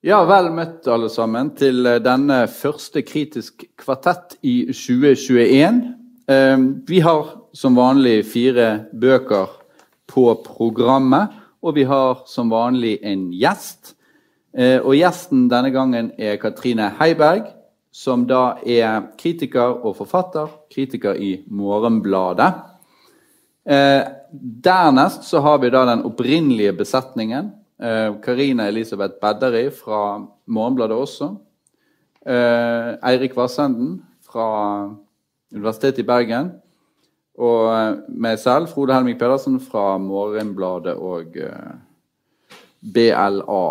Ja, vel møtt alle sammen til eh, denne første Kritisk kvartett i 2021. Eh, vi har som vanlig fire bøker på programmet, og vi har som vanlig en gjest. Eh, og gjesten denne gangen er Katrine Heiberg, som da er kritiker og forfatter. Kritiker i Morgenbladet. Dernest så har vi da den opprinnelige besetningen. Eh, Karina Elisabeth Bedderi fra Morgenbladet også. Eh, Eirik Vassenden fra Universitetet i Bergen. Og eh, meg selv, Frode Helmik Pedersen fra Morgenbladet og BLA.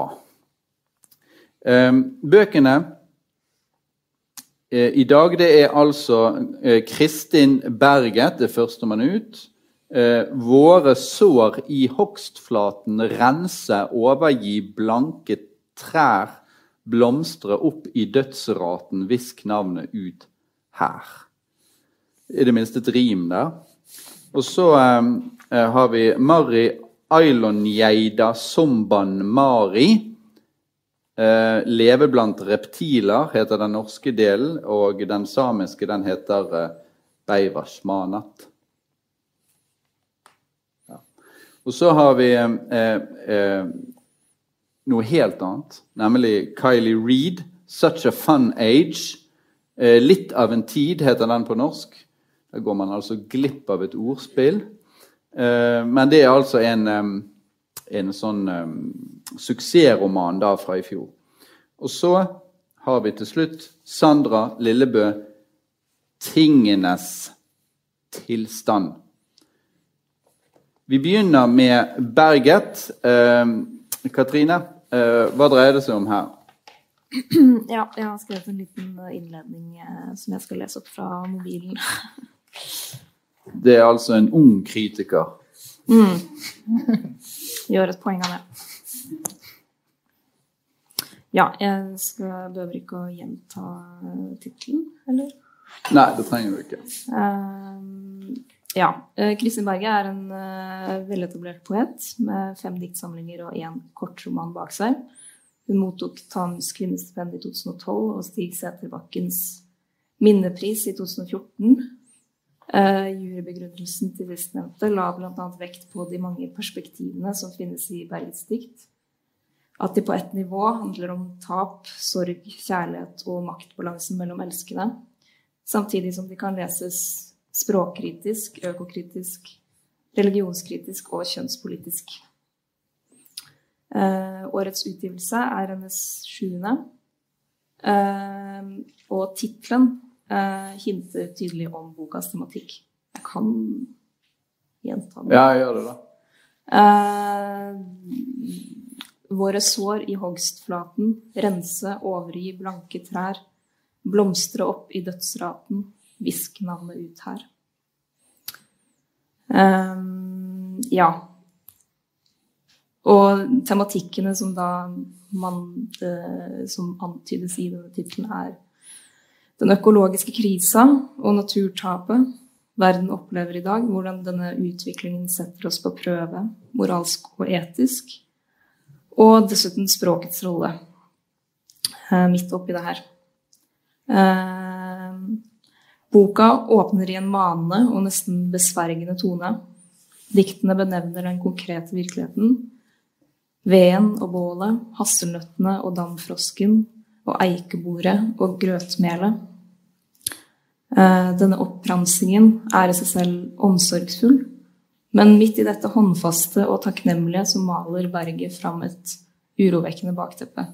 Bøkene i dag det er altså Kristin Berget, det første man ut eh, våre sår i hogstflaten rense, overgi blanke trær, blomstre opp i dødsraten, hvisk navnet ut her. I det minste et rim der. Og så eh, eh har vi Mari Ailonjeida Somban Mari. Eh, 'Leve blant reptiler' heter den norske delen, og den samiske den heter eh, Beivashmanat. Og så har vi eh, eh, noe helt annet, nemlig Kylie Reed, 'Such a Fun Age'. Eh, 'Litt av en tid' heter den på norsk. Da går man altså glipp av et ordspill. Men det er altså en, en sånn suksessroman da fra i fjor. Og så har vi til slutt Sandra Lillebø 'Tingenes tilstand'. Vi begynner med Berget. Eh, Katrine, eh, hva dreier det seg om her? Ja, jeg har skrevet en liten innledning eh, som jeg skal lese opp fra mobilen. det er altså en ung kritiker? Mm. Gjør et poeng av det. Ja, jeg skal, behøver ikke å gjenta tittelen, eller? Nei, det trenger du ikke. Um, ja. Eh, Kristin Berge er en uh, veletablert poet med fem diktsamlinger og én kortroman bak seg. Hun mottok Tams kvinnestipend i 2012 og Stig Sæterbakkens minnepris i 2014. Uh, jurybegrunnelsen til sistnevnte la bl.a. vekt på de mange perspektivene som finnes i Bergets dikt. At de på ett nivå handler om tap, sorg, kjærlighet og maktbalansen mellom elskende, samtidig som de kan leses språkkritisk, økokritisk, religionskritisk og kjønnspolitisk. Eh, årets utgivelse er hennes sjuende. Eh, og tittelen eh, hinter tydelig om bokas tematikk. Jeg kan gjenta den. Ja, gjør det, da. Eh, våre sår i hogstflaten, rense, overgi blanke trær, blomstre opp i dødsraten, Hvisk navnet ut her. Um, ja. Og tematikkene som da man, eh, som antydes i denne tittelen, er den økologiske krisa og naturtapet verden opplever i dag. Hvordan denne utviklingen setter oss på prøve, moralsk og etisk. Og dessuten språkets rolle eh, midt oppi det her. Boka åpner i en manende og nesten besvergende tone. Diktene benevner den konkrete virkeligheten. Veden og bålet, hasselnøttene og damfrosken og eikebordet og grøtmelet. Eh, denne oppramsingen er i seg selv omsorgsfull, men midt i dette håndfaste og takknemlige så maler Berget fram et urovekkende bakteppe.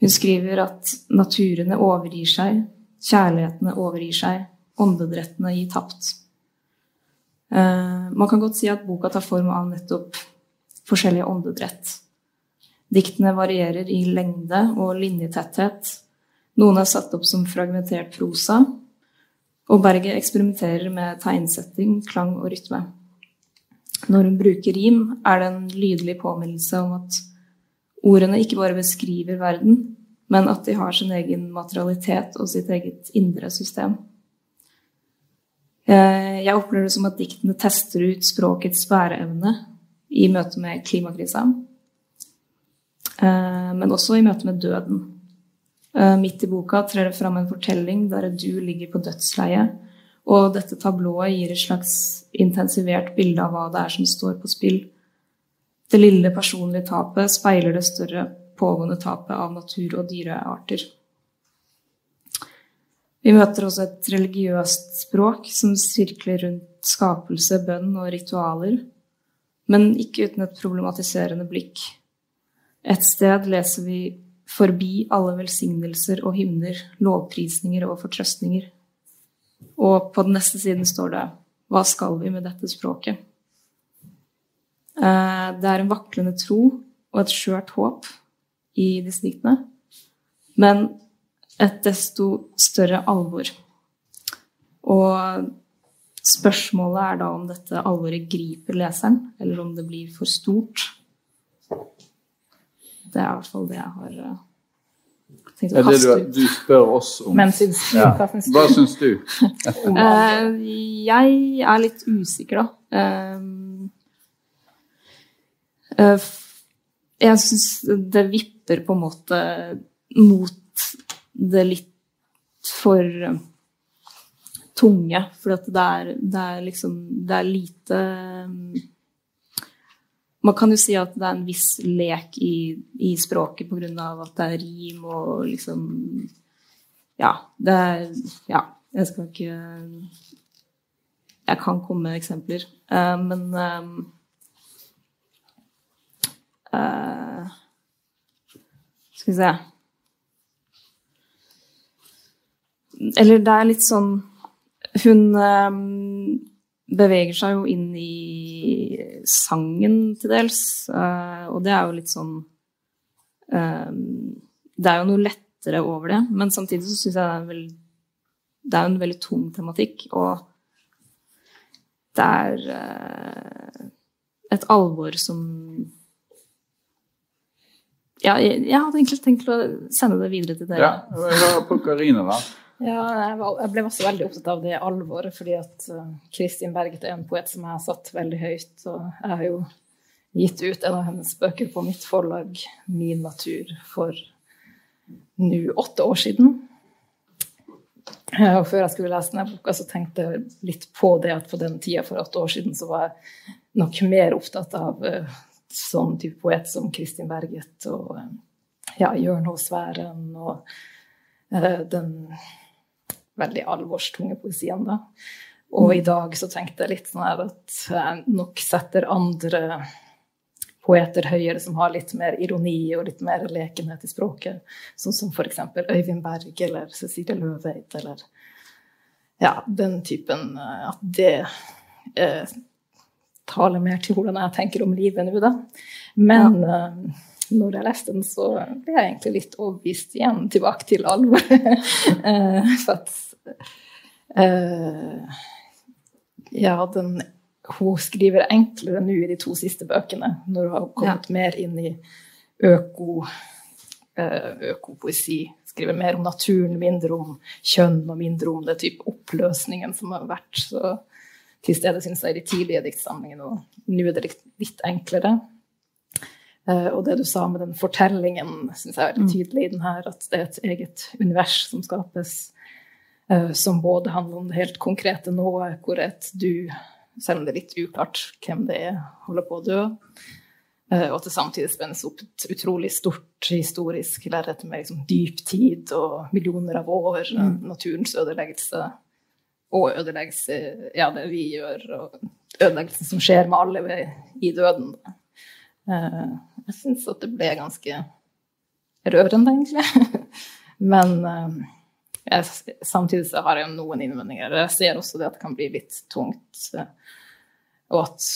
Hun skriver at naturene overgir seg, Kjærlighetene overgir seg, åndedrettene gir tapt. Eh, man kan godt si at boka tar form av nettopp forskjellige åndedrett. Diktene varierer i lengde og linjetetthet. Noen er satt opp som fragmentert prosa, og Berget eksperimenterer med tegnsetting, klang og rytme. Når hun bruker rim, er det en lydelig påminnelse om at ordene ikke bare beskriver verden, men at de har sin egen materialitet og sitt eget indre system. Eh, jeg opplever det som at diktene tester ut språkets bæreevne i møte med klimakrisa. eh, men også i møte med døden. Eh, midt i boka trer det fram en fortelling der du ligger på dødsleiet, og dette tablået gir et slags intensivert bilde av hva det er som står på spill. Det lille personlige tapet speiler det større pågående tapet av natur- og dyrearter. Vi møter også et religiøst språk som sirkler rundt skapelse, bønn og ritualer, men ikke uten et problematiserende blikk. Et sted leser vi forbi alle velsignelser og hymner, lovprisninger og fortrøstninger. Og på den neste siden står det Hva skal vi med dette språket? Eh, det er en vaklende tro og et skjørt håp i distriktene, men et desto større alvor. Og spørsmålet er da om dette alvoret griper leseren, eller om det blir for stort. Det er i hvert fall det jeg har uh, tenkt å kaste ut. Det du, spør oss om. Men syns du, ja. hva syns du? Hva syns du? uh, jeg er litt usikker, da. Jeg syns det vipper på en måte mot det litt for tunge. For det er, det er liksom Det er lite man kan jo si at det er en viss lek i, i språket pga. at det er rim og liksom Ja, det er Ja, jeg skal ikke Jeg kan komme med eksempler, uh, men um, uh, Skal vi se. Eller det er litt sånn Hun um, beveger seg jo inn i sangen til dels, uh, og det er jo litt sånn um, Det er jo noe lettere over det, men samtidig så syns jeg det er, en det er en veldig tung tematikk, og det er et alvor som ja, jeg, jeg hadde egentlig tenkt å sende det videre til dere. Ja, jeg på Karine da. Ja, jeg, var, jeg, ble også veldig opptatt av det alvoret, fordi at uh, Kristin Berget er en poet som jeg har satt veldig høyt. Og jeg har jo gitt ut en av hennes bøker på mitt forlag, 'Min natur', for nå åtte år siden. Og før jeg skulle lese denne boka, så tenkte jeg litt på det at på den tida for åtte år siden så var jeg nok mer opptatt av uh, sånn type poet som Kristin Berget og uh, ja, Jørn H. Sværen og den veldig alvorstunge poesien. da. Og i dag så tenkte jeg litt sånn her at jeg nok setter andre poeter høyere som har litt mer ironi og litt mer lekenhet i språket. Sånn som f.eks. Øyvind Berg eller Cecilie Løveid eller ja, den typen eh, At det eh, taler mer til hvordan jeg tenker om livet nå, da. Men ja. uh, når jeg leste den, så ble jeg egentlig litt overbevist igjen tilbake til alvor. uh, for at uh, Ja, den Hun skriver enklere nå i de to siste bøkene, når hun har kommet ja. mer inn i øko, økopoesi. Skriver mer om naturen, mindre om kjønn og mindre om det type oppløsningen som har vært så til stede, syns jeg, i de tidlige diktsamlingene. Og nå er det litt, litt enklere. Uh, og det du sa med den fortellingen, syns jeg er veldig mm. tydelig i den her, at det er et eget univers som skapes, uh, som både handler om det helt konkrete nået, hvor et du, selv om det er litt uklart hvem det er, holder på å dø, uh, og at det samtidig spennes opp et utrolig stort historisk lerret med liksom, dyp tid og millioner av år, mm. naturens ødeleggelse og ødeleggelse, ja, det vi gjør, og ødeleggelsen som skjer med alle i døden. Uh, jeg syns at det ble ganske rørende, egentlig. Men uh, jeg, samtidig så har jeg noen innvendinger. Jeg ser også det at det kan bli litt tungt, og at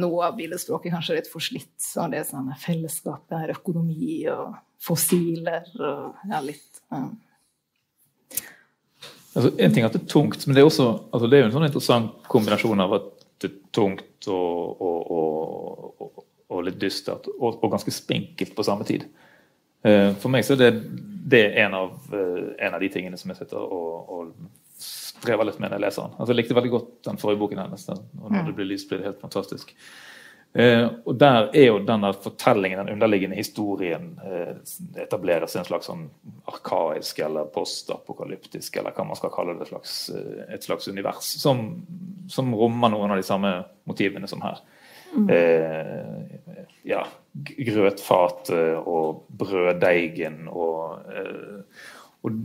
noe av billedspråket kanskje er litt forslitt. Så det er sånn fellesskap, det er økonomi og fossiler og ja, litt um. Altså, En ting er at det er tungt, men det er også altså, det er jo en sånn interessant kombinasjon av at det er tungt og, og, og, og litt dystert, og, ganske spinkelt på samme tid. Uh, for meg så er det, det er en av, uh, en av de tingene som jeg sitter og, strever litt med når jeg leser den. Altså, jeg likte veldig godt den forrige boken hennes. Den, og når det blir lyst, blir det helt fantastisk. Eh, og der er jo denne fortellingen, den underliggende historien, eh, etableres en slags sånn arkaisk eller postapokalyptisk, eller hva man skal kalle det, et slags, eh, et slags univers, som, som, rommer noen av de samme motivene som her. Mm. Eh, ja, grøtfatet og brøddeigen og, eh, og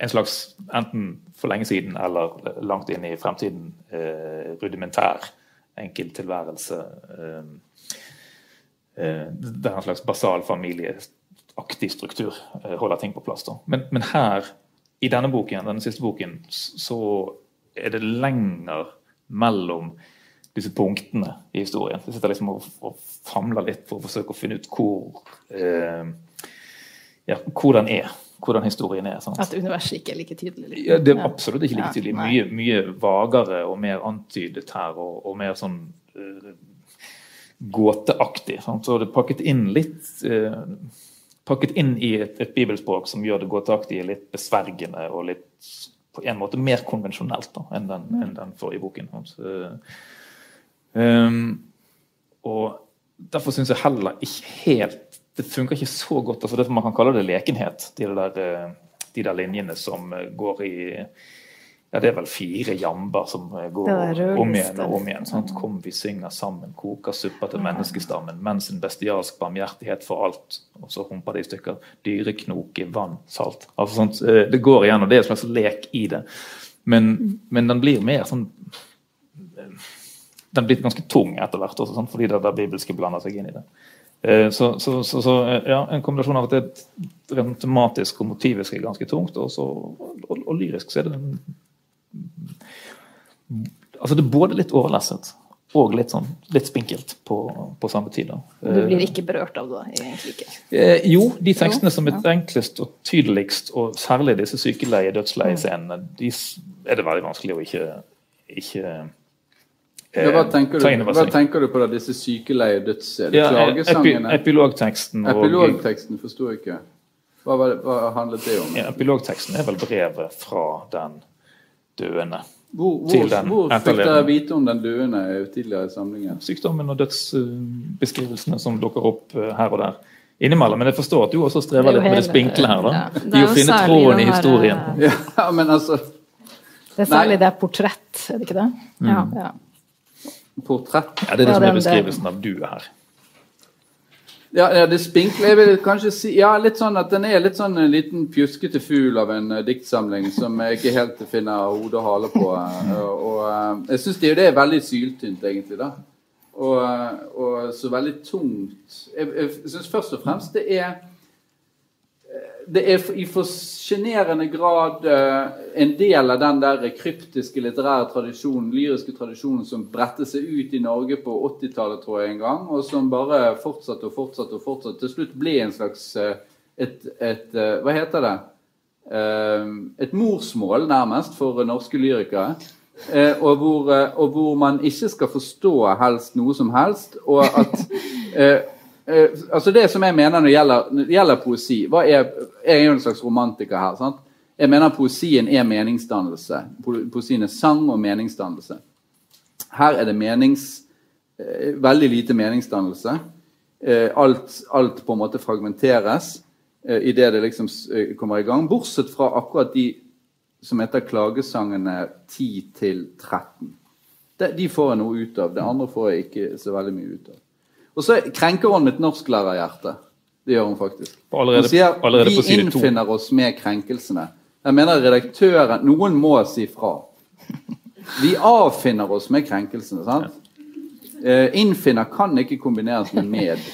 en slags enten for lenge siden eller langt inn i fremtiden eh, rudimentær enkelttilværelse. Eh, eh, det er en slags basal familieaktig struktur eh, holder ting på plass. Da. Men, men, her, i denne boken, denne siste boken, så er det lenger mellom disse punktene i historien. Jeg sitter liksom og, og famler litt for å forsøke å finne ut hvor, eh, ja, hvor den er hvordan historien er. Sant? At universet ikke er like tydelig? Liksom. Ja, det er absolutt ikke like tydelig. Mye, mye vagere og mer antydet her, og, og mer sånn uh, gåteaktig. Sant? Så det er pakket inn litt uh, Pakket inn i et, et, bibelspråk som gjør det gåteaktige litt besvergende og litt på en måte mer konvensjonelt da, enn, den, enn den forrige boken. Så, um, og derfor syns jeg heller ikke helt det funker ikke så godt. altså det Man kan kalle det lekenhet, de der, eh, de der linjene som eh, går i ja, Det er vel fire jamber som eh, går om igjen og om igjen. Sant? Kom, vi synger sammen, koker suppa til menneskestammen, mens en bestialsk barmhjertighet for alt. Og så humper det i stykker. Dyreknoke, vann, salt. Altså, sånt, det går igjen, og det er en slags lek i det. Men, men den blir mer sånn Den blir ganske tung etter hvert, også, sant? fordi det det bibelske blander seg inn i det. Eh, så, så, så, så, eh, ja, en kombinasjon av at det rent tematisk og motivisk er ganske tungt, og, og, og, og lyrisk så er det Altså det er både litt overlesset og litt sånn litt spinkelt på, på samme tid. Da. Du blir ikke berørt av det, egentlig ikke? Eh, jo, de tekstene som er enklest og tydeligst, og særlig disse sykeleie- dødsleiescenene, de er det veldig vanskelig å ikke, ikke ja, hva, tenker du, hva tenker du på da, disse sykeleie døds... Ja, Klagesangene? Epi, epilogteksten. Epilogteksten forsto jeg ikke. Hva, det, hva, handlet det om? Ja, epilogteksten er vel brevet fra den døende. Hvor, hvor, hvor fikk dere vite om den døende tidligere i samlingen? Sykdommen og dødsbeskrivelsene som dukker opp eh, her og der. Innimellom, Men jeg forstår at du også strever litt med det spinkle her. da. Ja, I å finne tråden i historien. Ja, men altså... Det er særlig Nei. det er portrett, er det ikke det? Mm. Ja. ja portrett. Ja, Det er det som er beskrivelsen av du her. Ja, ja, det spinkle Jeg vil kanskje si ja, litt sånn at den er litt sånn en liten pjuskete fugl av en uh, diktsamling som jeg ikke helt finner hode og hale på. Uh, og uh, Jeg syns det, det, er veldig syltynt, egentlig. da og, og så veldig tungt. Jeg, jeg syns først og fremst det er det er i for sjenerende grad uh, en del av den der kryptiske litterære tradisjonen, lyriske tradisjonen som bredte seg ut i Norge på 80-tallet, tror jeg en gang, og som bare fortsatte og fortsatte og fortsatte. Til slutt ble en slags uh, et, et uh, Hva heter det? et morsmål, nærmest, for norske lyrikere. Og hvor, og, hvor, man ikke skal forstå helst noe som helst. Og at eh, altså Det som jeg mener når det gjelder, når det gjelder poesi hva er, Jeg er jo en slags romantiker her. sant? Jeg mener poesien er meningsdannelse. Poesien er sang og meningsdannelse. Her er det menings, eh, veldig lite meningsdannelse. Eh, alt, alt, på en måte fragmenteres eh, idet det liksom eh, kommer i gang. Bortsett fra akkurat de som heter klagesangene 10 til 13. De, de får jeg noe ut av. Det andre får jeg ikke så veldig mye ut av. Og så krenker hun mitt norsklærerhjerte. Det gjør hun faktisk. Allerede, hun sier vi innfinner oss med krenkelsene. Jeg mener redaktøren Noen må si fra. Vi avfinner oss med krenkelsene. sant? Uh, innfinner kan ikke kombineres med med.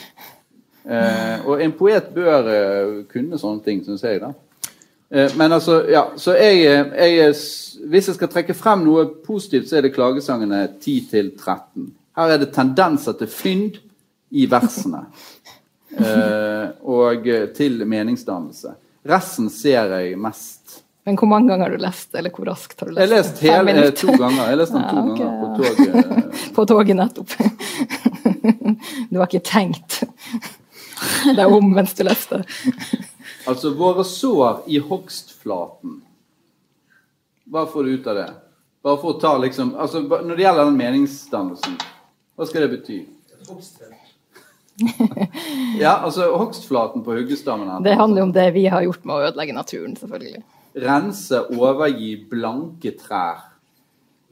Uh, og en poet bør uh, kunne sånne ting, syns jeg. da. men altså, ja, så jeg, jeg, Hvis jeg skal trekke frem noe positivt, så er det klagesangene 10 13. Her er det tendenser til fynd i versene. Eh, og til meningsdannelse. Resten ser jeg mest. Men hvor mange ganger har du lest, eller hvor raskt har du lest? Jeg har lest hele, to ganger. Jeg leste den to ja, okay. ganger på toget. på toget, nettopp. du har ikke tenkt deg om mens du leste? altså, våre sår i hogstflaten. Hva får du ut av det? Bare for å ta liksom, altså, Når det gjelder den meningsdannelsen, hva skal det bety? Ja, altså hogstflaten på huggestammen her. Det handler jo om det vi har gjort med å ødelegge naturen, selvfølgelig. Rense, overgi blanke trær.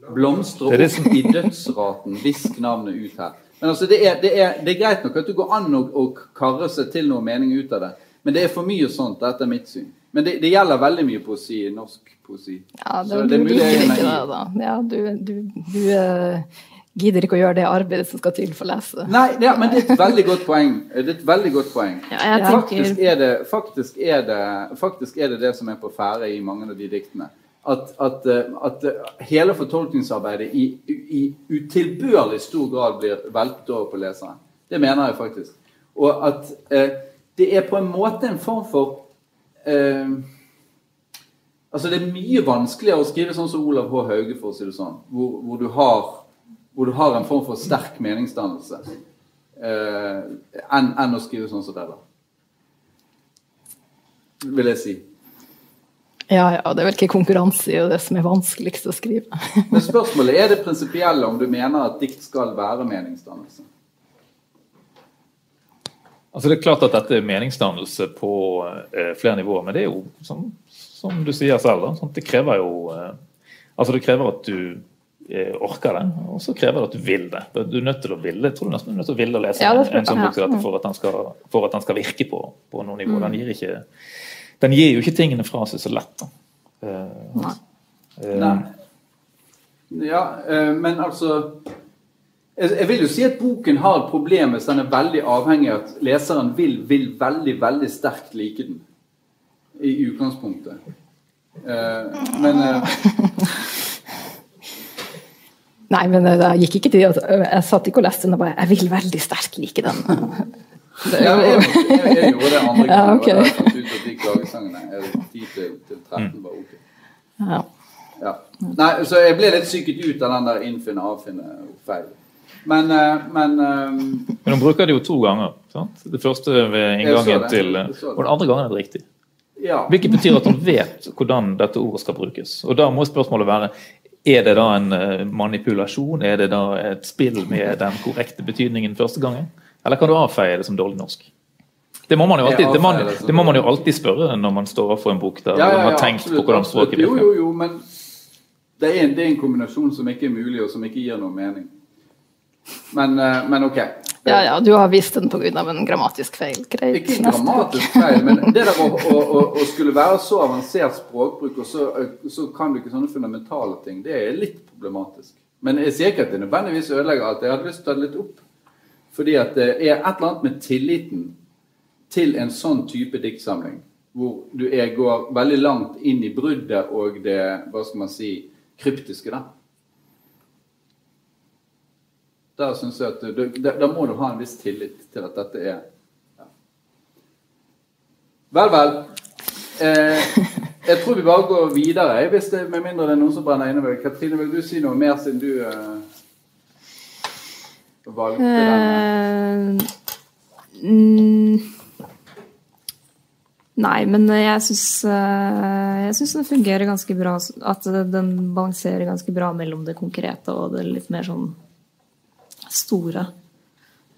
Blomstre opp i dødsraten. Visk navnet ut her. Men altså, det er, det, er, det er greit nok at det går an å, å karre seg til noe mening ut av det. Men det er for mye sånt, etter mitt syn. Men det, det gjelder veldig mye poesi, norsk poesi. Ja, Så det, det er du mulig liker er ikke det, da. Ja, du, du, du eh, gidder ikke å gjøre det arbeidet som skal til for å lese. Nei, ja, men det er et veldig godt poeng. Det er et veldig godt poeng. Ja, jeg Faktisk er, det, faktisk, er det, faktisk er det det som er på ferde i mange av de diktene. At, at, eh, at eh, hele fortolkningsarbeidet i, i utilbørlig stor grad blir veltet over på leseren. Det mener jeg faktisk. Og at eh, det er på en måte en form for eh, Altså Det er mye vanskeligere å skrive sånn som Olav H. Hauge, for å si det sånn, hvor, hvor, du, har, hvor du har en form for sterk meningsdannelse, eh, enn en å skrive sånn som det, da. Vil jeg si. Ja, ja, det er vel ikke konkurranse i det som er vanskeligst å skrive. Men spørsmålet er det prinsipielle om du mener at dikt skal være meningsdannelse. Altså Det er klart at dette er meningsdannelse på eh, flere nivåer, men det er jo som, som du sier selv, da, sant? det krever jo eh, Altså det krever at du orker det, og så krever det at du vil det. Du er nødt til å ville, jeg tror du nesten er nødt til å ville å lese Ja, en, en sånn bok for at den skal, for at den skal virke på, på noe nivå. Mm. Den, gir ikke, den gir jo ikke tingene fra seg så lett. da. Eh, Nei. eh, Nei. Ja, eh, men altså jeg jeg vil jo si at boken har et problem hvis den er veldig avhengig av at leseren vil, vil veldig, veldig sterkt like den. I utgangspunktet. Eh, Men eh, Nei, men det, gikk ikke til Jeg satt ikke og leste den og bare Jeg vil veldig sterkt like den. Det er ja, jeg, jeg, jeg gjorde det andre Ja, gangen. ok. okay. da fant ut at de klagesangene er 10 til, til 13 var ok. ja. Ja. Nei, så jeg ble litt psyket ut av den der innfinne, avfinne feil. Men, eh, men um, Men hun bruker det jo to ganger. Sant? Det første ved Jeg inngangen til Jeg. Og den andre gangen er det riktig. ja. Hvilket betyr at hun vet hvordan dette ordet skal brukes. Og da må spørsmålet være er det da en eh, manipulasjon? Er det da et spill med den korrekte betydningen første gangen? Eller kan du avfeie det som dårlig norsk? Det må alltid, det man, det må man jo alltid spørre når man står overfor en bok der Ja, ja, man har tenkt absolutt, på hvordan språket virker. jo, jo, jo, men det er, en, det er en kombinasjon som ikke er mulig, og som ikke gir noe mening. Men, eh, men ok. ja, ja, du har visst den pga. en grammatisk feil. Greit. Ikke en grammatisk feil, men det der å, å, å, å skulle være så avansert språkbruk, og så, så kan du ikke sånne fundamentale ting, det er litt problematisk. Men jeg sier ikke at det nødvendigvis ødelegger alt. Jeg hadde lyst til å ta det litt opp. Fordi at det er et eller annet med tilliten til en sånn type diktsamling, hvor du er, går veldig langt inn i bruddet og det, hva skal man si, kryptiske, da. Der synes jeg at du, da, da må du ha en viss tillit til at dette er ja. Vel, vel. Eh, jeg tror vi bare går videre, hvis det, med mindre det er noen som brenner inne ved Katrine, vil du si noe mer siden du eh, valgte denne? Eh, Nei, men jeg syns Jeg syns den fungerer ganske bra. At den balanserer ganske bra mellom det konkrete og det litt mer sånn store.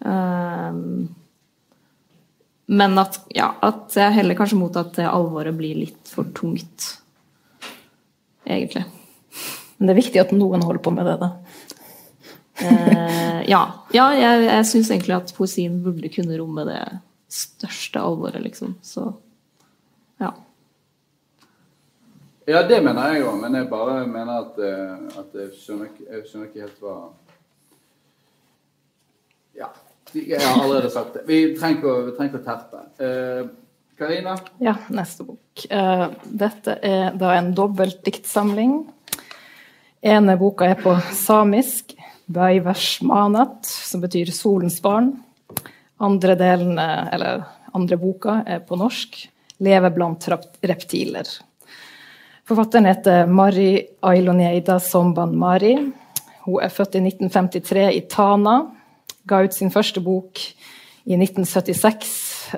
Eh, Men at, ja, at jeg heller kanskje mot at det alvoret blir litt for tungt. Egentlig. Men det er viktig at noen holder på med det, da. Eh, ja, ja jeg, jeg syns egentlig at poesien burde kunne romme det største alvoret, liksom. Så ja. Ja, det mener jeg òg, men jeg bare mener at, eh, at jeg, skjønner ikke, jeg skjønner ikke helt hva Ja. Jeg har allerede sagt det. Vi trenger ikke å, terpe. Eh, Karina? Ja, neste bok. Uh, Dette er da en dobbeltdiktsamling. ene boka er på samisk, Bøyversmanat, som betyr solens barn. Andre delen, eh, eller andre boka, er på norsk, Leve blant reptiler. Forfatteren heter Mari Ailoneida Somban Mari. Hun er født i 1953 i Tana. Ga ut sin første bok i 1976,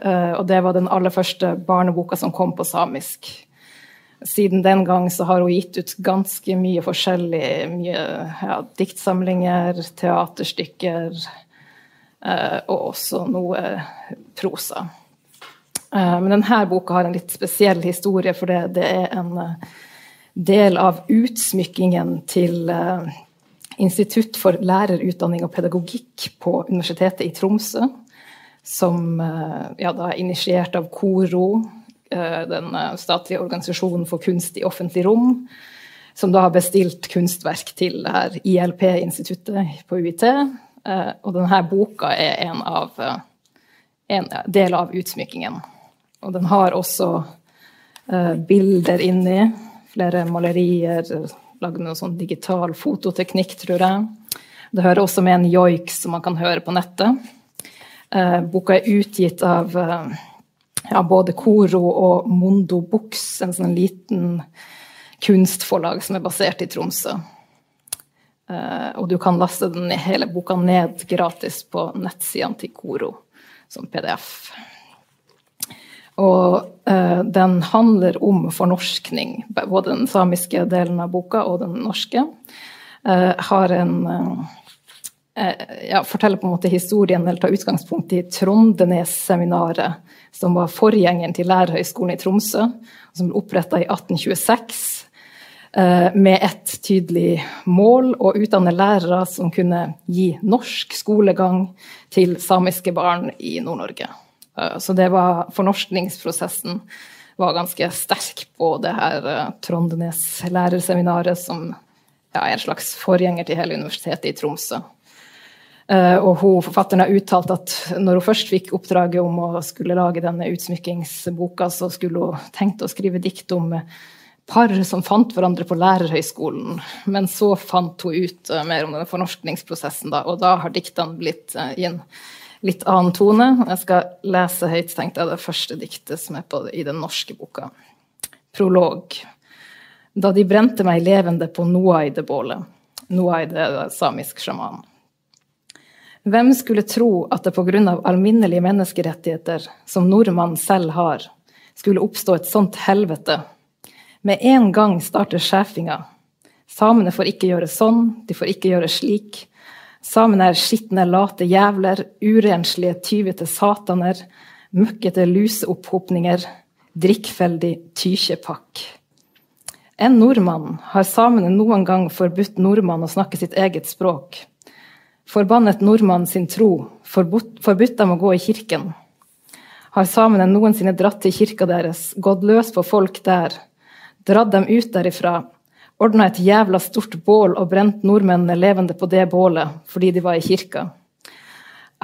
eh, og det var den aller første barneboka som kom på samisk. Siden den gang så har hun gitt ut ganske mye forskjellig. Mye ja, diktsamlinger, teaterstykker. og også noe prosa. Men denne boka har en litt spesiell historie, for det, det er en del av utsmykkingen til Institutt for lærerutdanning og pedagogikk på Universitetet i Tromsø, som ja, da er initiert av KORO, den statlige organisasjonen for kunst i offentlig rom, som da har bestilt kunstverk til ILP-instituttet på UiT. Eh, og denne boka er en, av, eh, en del av utsmykkingen. Og den har også bilder inni, flere malerier, lagd med noe sånn digital fototeknikk, tror jeg. Det hører også med en joik som man kan høre på nettet. Eh, boka er utgitt av eh, ja, både Koro og Mondo Books, en sånn liten kunstforlag som er basert i Tromsø. Eh, og du kan laste den hele boka ned gratis på nettsidene til Koro som PDF. Og eh, den handler om fornorskning, både den samiske delen av boka og den norske. Eh, har en ja, forteller på en måte historien eller tar utgangspunkt i Trondenes-seminaret, som var forgjengeren til Lærerhøgskolen i Tromsø, som ble oppretta i 1826 Eh, med et tydelig mål å utdanne lærere som kunne gi norsk skolegang til samiske barn i Nord-Norge. Eh, så det var fornorskningsprosessen var ganske sterk på det her eh, Trondenes lærerseminaret, som ja, er en slags forgjenger til hele universitetet i Tromsø. Og hun, forfatteren har uttalt at når hun først fikk oppdraget om å skulle lage denne utsmykkingsboka, så skulle hun tenkt å skrive dikt om par som fant hverandre på lærerhøyskolen. Men så fant hun ut mer om denne fornorskningsprosessen, da, og da har diktene blitt i en litt annen tone. Jeg skal lese høyt tenkte jeg, det første diktet som er på, i den norske boka. Prolog. Da de brente meg levende på Noaide-bålet. Noaide er samisk sjaman. Hvem skulle tro at det pga. alminnelige menneskerettigheter, som nordmannen selv har, skulle oppstå et sånt helvete med en gang starter skjefinga. Samene får ikke gjøre sånn, de får ikke gjøre slik. Samene er skitne, late jævler, urenslige, tyvete sataner, møkkete luseopphopninger, drikkfeldig tykjepakk. En nordmann har samene noen gang forbudt nordmann å snakke sitt eget språk. Forbannet nordmann sin tro, forbudt, dem å gå i kirken. Har samene noensinne dratt til kirka deres, gått løs på folk der, dratt dem ut derifra, ordna et jævla stort bål og brent nordmennene levende på det bålet fordi de var i kirka.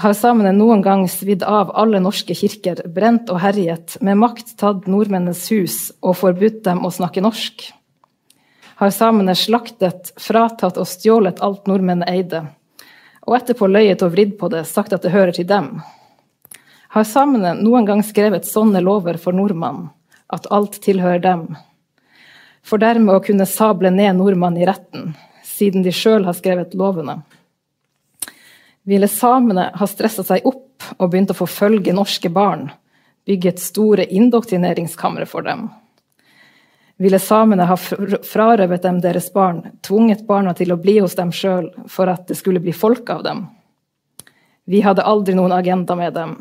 Har samene noen gang svidd av alle norske kirker, brent og herjet, med makt tatt nordmennenes hus og forbudt dem å snakke norsk? Har samene slaktet, fratatt og stjålet alt nordmennene eide, og etterpå løyet og vridd på det, sagt at det hører til dem? Har samene noen gang skrevet sånne lover for nordmannen, at alt tilhører dem? For dermed å kunne sable ned nordmannen i retten, siden de sjøl har skrevet lovene. Ville samene ha stressa seg opp og begynt å forfølge norske barn, bygget store indoktrineringskamre for dem? Ville samene ha frarøvet dem deres barn, tvunget barna til å bli hos dem sjøl for at det skulle bli folk av dem? Vi hadde aldri noen agenda med dem.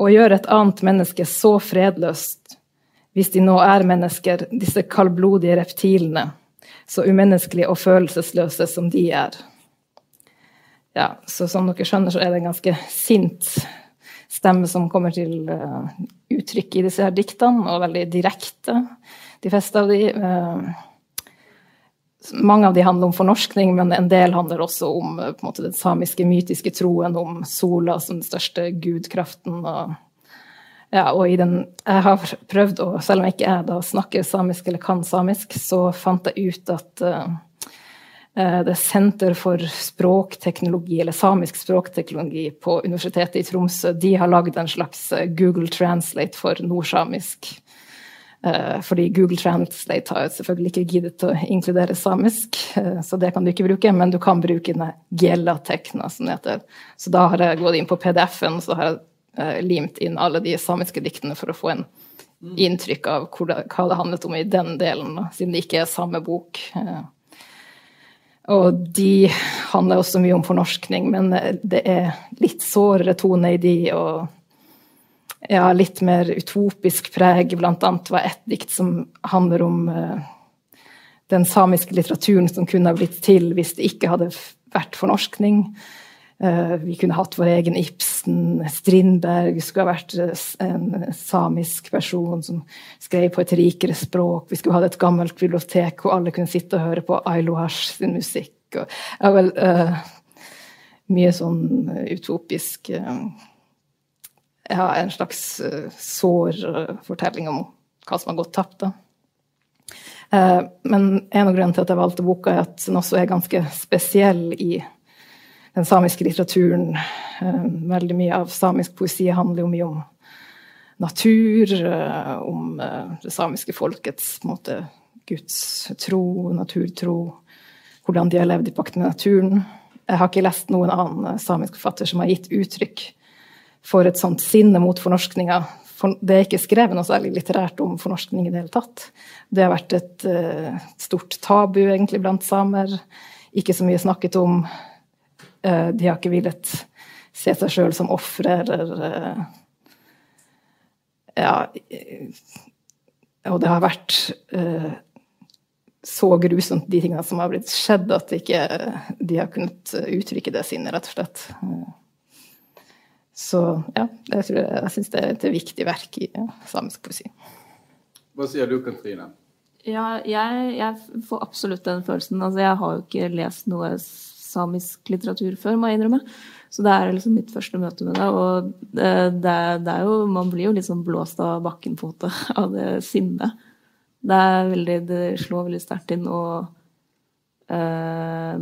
Å gjøre et annet menneske så fredløst hvis de nå er mennesker, disse kaldblodige reptilene, så umenneskelige og følelsesløse som de er. Ja, så som dere skjønner, så er det en ganske sint stemme som kommer til uh, uttrykk i disse her diktene, og veldig direkte, de fleste av de. Uh, mange av de handler om fornorskning, men en del handler også om uh, måte, den samiske mytiske troen om sola som den største gudkraften. og ja, og den Jeg har prøvd å Selv om jeg ikke er da snakker samisk eller kan samisk, så fant jeg ut at uh, det er Senter for språkteknologi, eller samisk språkteknologi på Universitetet i Tromsø, de har lagd en slags eh, Google Translate for nordsamisk. Uh, fordi Google Translate har selvfølgelig ikke giddet å inkludere samisk, uh, så det kan du ikke bruke, men du kan bruke denne Gela-tekna, som det heter. Så da har jeg gått inn på PDF-en, så har jeg limt inn alle de samiske diktene for å få en inntrykk av hva det handlet om i den delen, siden det ikke er samme bok. Eh. Og de handler også mye om fornorskning, men det er litt sårere tone i de, og ja, litt mer utopisk preg. Blant annet var et dikt som handler om den samiske litteraturen som kunne ha blitt til hvis det ikke hadde vært fornorskning. Uh, vi kunne hatt vår egen Ibsen. Strindberg skulle ha vært eh, en samisk person som skrev på et rikere språk. Vi skulle hatt et gammelt bibliotek hvor alle kunne sitte og høre på Ailohash sin musikk. Og, ja, vel, uh, mye sånn utopisk uh, Ja, en slags sår fortelling om hva som har gått tapt. da. Men en av grunnene til at jeg valgte boka, er at den også er ganske spesiell i den samiske litteraturen. Eh, veldig mye av samisk poesi handler jo mye om natur, eh, om eh, det samiske folkets måte, Guds tro, naturtro, hvordan de har levd i pakt med naturen. Jeg har ikke lest noen annen samisk forfatter som har gitt uttrykk for et sånt sinne mot fornorskninga. For det er ikke skrevet noe særlig litterært om fornorskning i det hele tatt. Det har vært et stort tabu egentlig blant samer. Ikke så mye snakket om de har ikke villet se seg sjøl som ofre eller eh, Ja. Og det har vært eh, så grusomt, de tingene som har blitt skjedd, at ikke de har kunnet uttrykke det sinnet, rett og slett. Så ja, jeg, tror, jeg syns det er et viktig verk i samisk poesi. Hva sier du, Katrine? Ja, jeg, jeg, får absolutt den følelsen. Altså, jeg har jo ikke lest noe samisk litteratur før, må jeg innrømme. Så det er liksom mitt første møte med det. Og det, det, det er jo Man blir jo liksom blåst av bakken på en av det sinnet. Det er veldig Det slår veldig sterkt inn, og uh,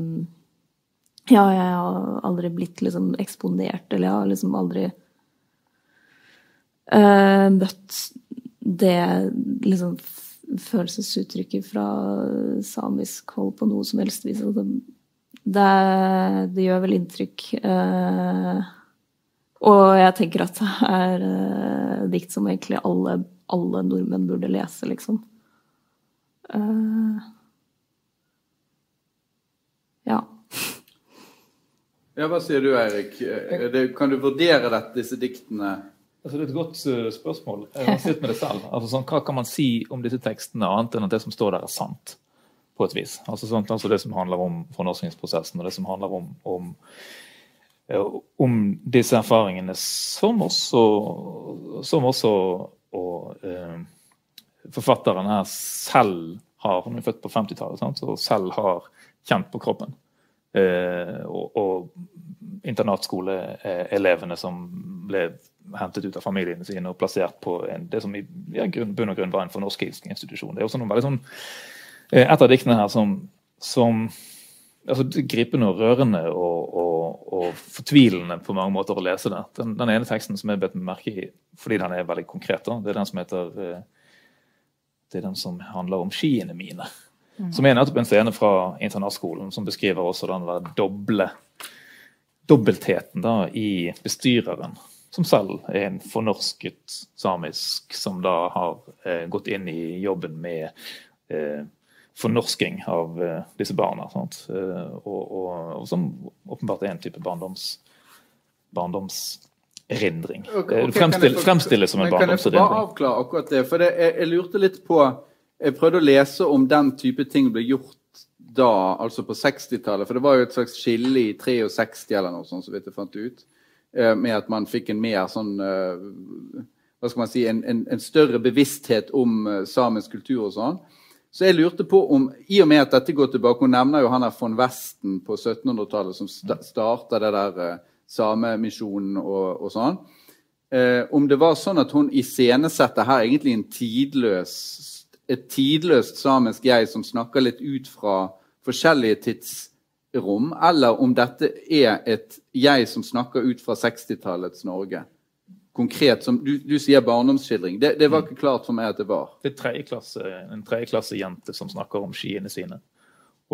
Ja, jeg har aldri blitt liksom eksponert, eller jeg har liksom aldri uh, møtt det liksom følelsesuttrykket fra samisk hold på noe som helst vis. Altså, det, det gjør vel inntrykk. Eh, og jeg tenker at det er eh, dikt som egentlig alle, alle, nordmenn burde lese, liksom. Eh, ja. Ja, Hva sier du, Eirik? Kan du vurdere dette, disse diktene? Altså, det er et godt uh, spørsmål. Jeg har sett med det selv. Altså, sånn, hva kan man si om disse tekstene, annet enn at det som står der, er sant? På et vis. Altså, altså Det som handler om fornorskningsprosessen, og det som handler om, om, om disse erfaringene som også, som også og, eh, forfatteren her selv har Hun er født på 50-tallet og selv har kjent på kroppen. Eh, og, og internatskoleelevene som ble hentet ut av familiene sine og plassert på en, det som i ja, bunn og grunn var en fornorskingsinstitusjon. Det er også noen veldig sånn Eh, et av diktene her som, som altså, gripende og rørende og, og, og, fortvilende på mange måter å lese det. Den, den ene teksten som jeg bet merke i fordi den er veldig konkret, da, det er den som heter eh, det er den som handler om skiene mine. Mm. Som er nettopp en scene fra internatskolen som beskriver også den der doble dobbeltheten da, i bestyreren. Som selv er en fornorsket samisk, som da har eh, gått inn i jobben med eh, fornorsking av uh, disse barna. Uh, og, og, og, som åpenbart er en type barndoms, barndomserindring. Okay, okay, fremstilles, fremstilles som en barndomserindring. Kan jeg bare avklare akkurat det? For det, jeg, jeg, lurte litt på Jeg prøvde å lese om den type ting ble gjort da, altså på 60-tallet. For det var jo et slags skille i 63 eller noe sånt, så vidt jeg fant ut. Med at man fikk en mer sånn hva skal man si, en, en, en større bevissthet om samisk kultur og sånn. Så jeg lurte på om, i og med at dette går tilbake Hun nevner jo han der von Westen på 1700-tallet som sta starta det der uh, Samemisjonen og, og sånn. Eh, om det var sånn at hun iscenesetter her egentlig en tidløs, et tidløst samisk jeg som snakker litt ut fra forskjellige tidsrom, eller om dette er et jeg som snakker ut fra 60-tallets Norge konkret som Du, du sier barndomsskildring. Det, det, var ikke klart for meg at det var. Det er tredjeklasse, en tredjeklassejente som snakker om skiene sine.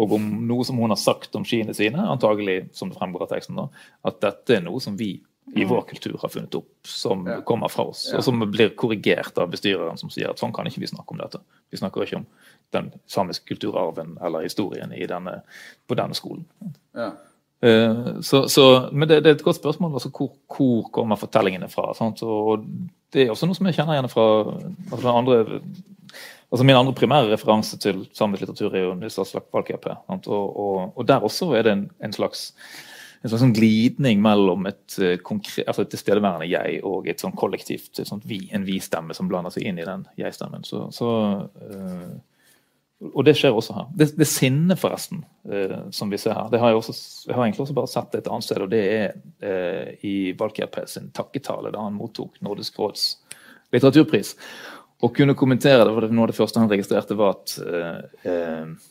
Og om noe som hun har sagt om skiene sine, antagelig som det fremgår av teksten, da, at dette er noe som vi i vår kultur har funnet opp, som Ja. kommer fra oss, Ja. og som blir korrigert av bestyreren, som sier at sånn kan ikke vi snakke om dette. Vi snakker ikke om den samiske kulturarven eller historien i denne, på denne skolen. Ja. Eh, Så, så, men det, det er et godt spørsmål. altså Hvor, hvor kommer fortellingene fra? Sant? Og det er også noe som jeg kjenner igjen fra altså andre altså Min andre primære referanse til samisk litteratur er jo Nils Aslak Valkeapää. Og, og, og der også er det en, en slags en slags sånn glidning mellom et, konkret, altså et tilstedeværende jeg og et sånn kollektivt et sånt vi, en vi-stemme som blander seg inn i den jeg-stemmen. Så, så, eh, og det skjer også her. Det, det sinnet, forresten, eh, som vi ser her, det har jeg, også, jeg har egentlig også bare sett et annet sted, og det er eh, i Valkeapää sin takketale da han mottok Nordisk råds litteraturpris. Å kunne kommentere det, for det noe av det første han registrerte, var at eh, eh,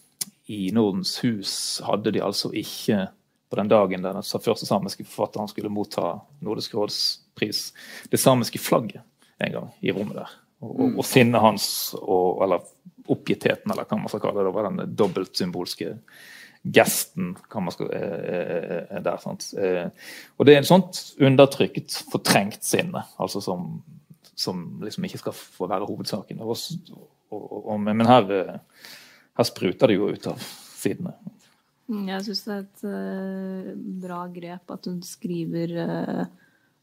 i Nordens hus hadde de altså ikke på den dagen den første samiske forfatteren skulle motta Nordisk råds pris, det samiske flagget en gang i rommet der. Og, og, og sinnet hans, og, eller oppgittheten, eller hva man skal kalle det, det var den dobbeltsymbolske gesten kan man skal, eh, eh, der. Sant? Eh, og det er et sånt undertrykt, fortrengt sinne, altså som, som liksom ikke skal få være hovedsaken. Og, og, og, men her, eh, her spruter det jo ut av sidene. Mm, Jeg syns det er et uh, bra grep at hun skriver uh,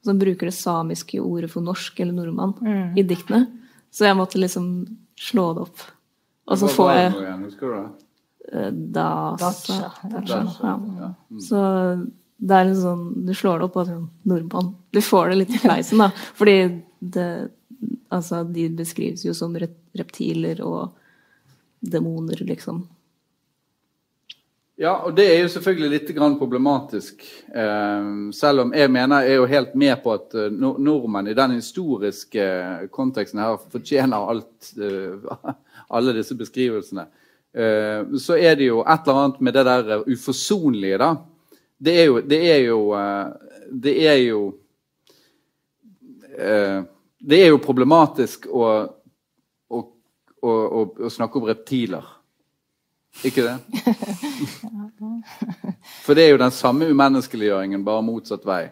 Som bruker det samiske ordet for norsk eller nordmann i diktene. Så jeg måtte liksom slå det opp. Og så får jeg eh, Dacha. Ja. ja. Mm. Så det er en sånn Du slår det opp på sånn Nordmann. Du får det litt i fleisen, da. Fordi det Altså, de beskrives jo som reptiler og demoner, liksom. Ja, og det er jo selvfølgelig litt grann problematisk. Eh, selv om jeg mener jeg er jo helt med på at eh, nordmenn i den historiske konteksten her fortjener alt, eh, alle disse beskrivelsene. Eh, så er det jo et eller annet med det der eh, uforsonlige, da. Det er jo Det er jo, eh, det er jo Det er jo problematisk å, å, å, å snakke om reptiler. Ikke det? For det er jo den samme umenneskeliggjøringen, bare motsatt vei.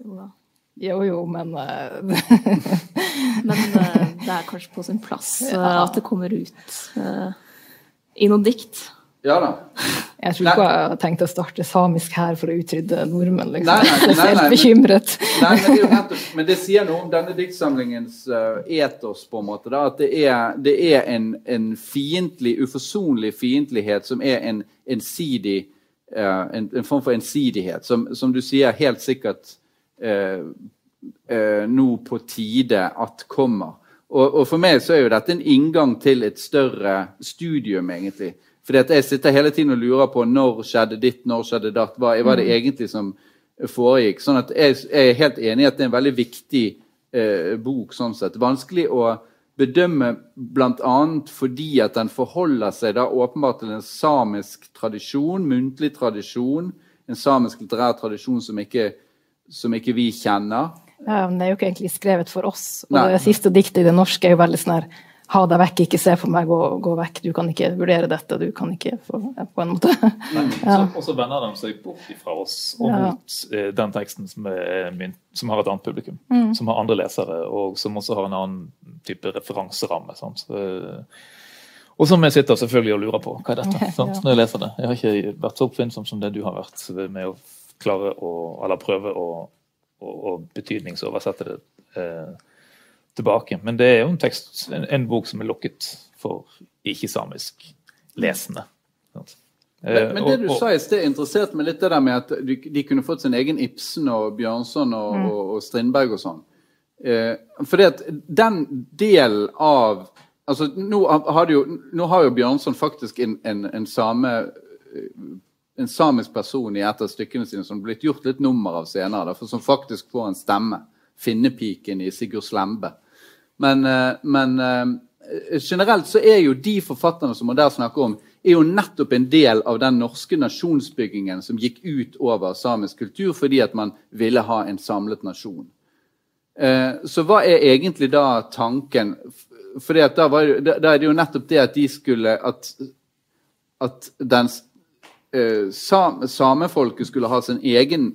Jo da. Jo, jo, men eh, Men eh, det er kanskje på sin plass eh, at det kommer ut i noen dikt. Ja da. jeg tror ikke jeg har tenkt å starte samisk her for å utrydde nordmenn. Liksom. Nei, nei, Jeg er nei, helt nei, men- bekymret. Nei, men, det er jo men det sier noe om denne diktsamlingens etos, på en måte. Da, at det er, det er en, en fiendtlig, uforsonlig fiendtlighet som er en ensidig eh, en, en form for ensidighet, som, som du sier helt sikkert nå på tide at kommer. Og, og for meg så er jo dette en inngang til et større studium, egentlig. Fordi at jeg sitter hele tiden og lurer på når skjedde ditt, når skjedde datt. Hva er det egentlig som foregikk? Sånn at jeg, jeg er helt enig i at det er en veldig viktig eh, bok sånn sett. Vanskelig å bedømme bl.a. fordi at den forholder seg da åpenbart til en samisk tradisjon, muntlig tradisjon, en samisk litterær tradisjon som ikke, som ikke vi kjenner. Ja, men det er jo ikke egentlig skrevet for oss. Og Nei. det siste diktet i det norske er jo veldig sånn her Ha deg vekk, ikke se på meg, gå, gå vekk. Du kan ikke vurdere dette, du kan ikke få ja, På en måte. ja. og så vender de seg bort fra oss og Ja. mot eh, den teksten som, er som har et annet publikum. Mm. Som har andre lesere, og som også har en annen type referanseramme. Sant? Så, Og som jeg sitter selvfølgelig og lurer på. Hva er dette? Sant? Når jeg leser det. Jeg har ikke vært så oppfinnsom som det du har vært med å klare å Eller prøve å, å, å betydningsoversette det eh, tilbake. Men det er jo en tekst, en, en bok som er lukket for ikke-samisk lesende. Sant? Men, Eh, men det du sa i sted, interesserte meg litt det der med at de, de kunne fått sin egen Ibsen og Bjørnson og, Mm. og, og Strindberg og sånn. Eh, fordi at den delen av altså nå har, det jo, nå har jo Bjørnson faktisk en, en, en same en samisk person i et av stykkene sine som har blitt gjort litt nummer av senere, som faktisk får en stemme. Finnepiken i Sigurd Slembe. Men, eh, men eh, generelt så er jo de forfatterne som man der snakker om, er jo nettopp en del av den norske nasjonsbyggingen som gikk ut over samisk kultur fordi at man ville ha en samlet nasjon. Eh, Så hva er egentlig da tanken? For da da er det jo nettopp det at de skulle At, at den eh, sam, samefolket skulle ha sin egen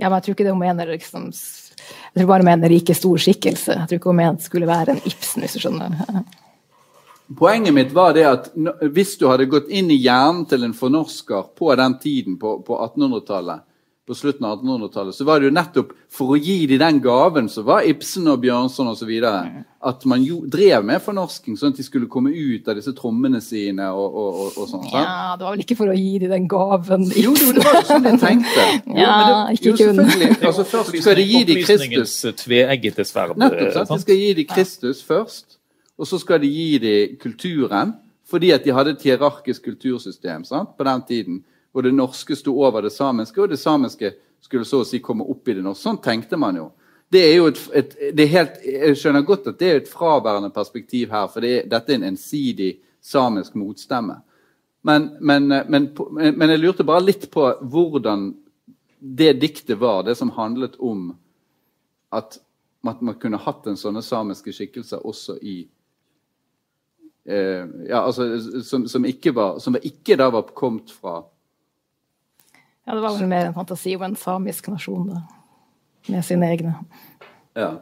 Ja, men jeg tror ikke det hun mener liksom Jeg tror bare hun mener ikke stor skikkelse. Jeg tror ikke hun mente skulle være en Ibsen, hvis du skjønner. Poenget mitt var det at hvis du hadde gått inn i hjernen til en fornorsker på den tiden, på, på 1800-tallet, på slutten av 1800-tallet, så var det jo nettopp for å gi dem den gaven som var Ibsen og Bjørnson osv., at man jo, drev med fornorsking, sånn at de skulle komme ut av disse trommene sine og, og, og, og sånn. Ja, det var vel ikke for å gi dem den gaven. Jo, jo, det var jo sånn de tenkte. Jo, Ja, det, ikke jo, kun. Altså, først skal de gi dem Kristus. Tveeggete sverd. Nettopp, eh, sant? De skal gi dem Kristus først, og så skal de gi dem kulturen. Fordi at de hadde et hierarkisk kultursystem sant? på den tiden. Hvor det norske sto over det samiske, og det samiske skulle så å si komme opp i det norske. Sånn tenkte man jo. Det er jo et, et er helt, Jeg skjønner godt at det er et fraværende perspektiv her, for det er, dette er en ensidig samisk motstemme. Men, men, men, men, jeg lurte bare litt på hvordan det diktet var, det som handlet om at man, man kunne hatt en sånne samiske skikkelser også i eh, ja, altså, som, som, ikke var, som ikke da var kommet fra Ja, det var vel mer en fantasi om en samisk nasjon da, med sine egne. ja.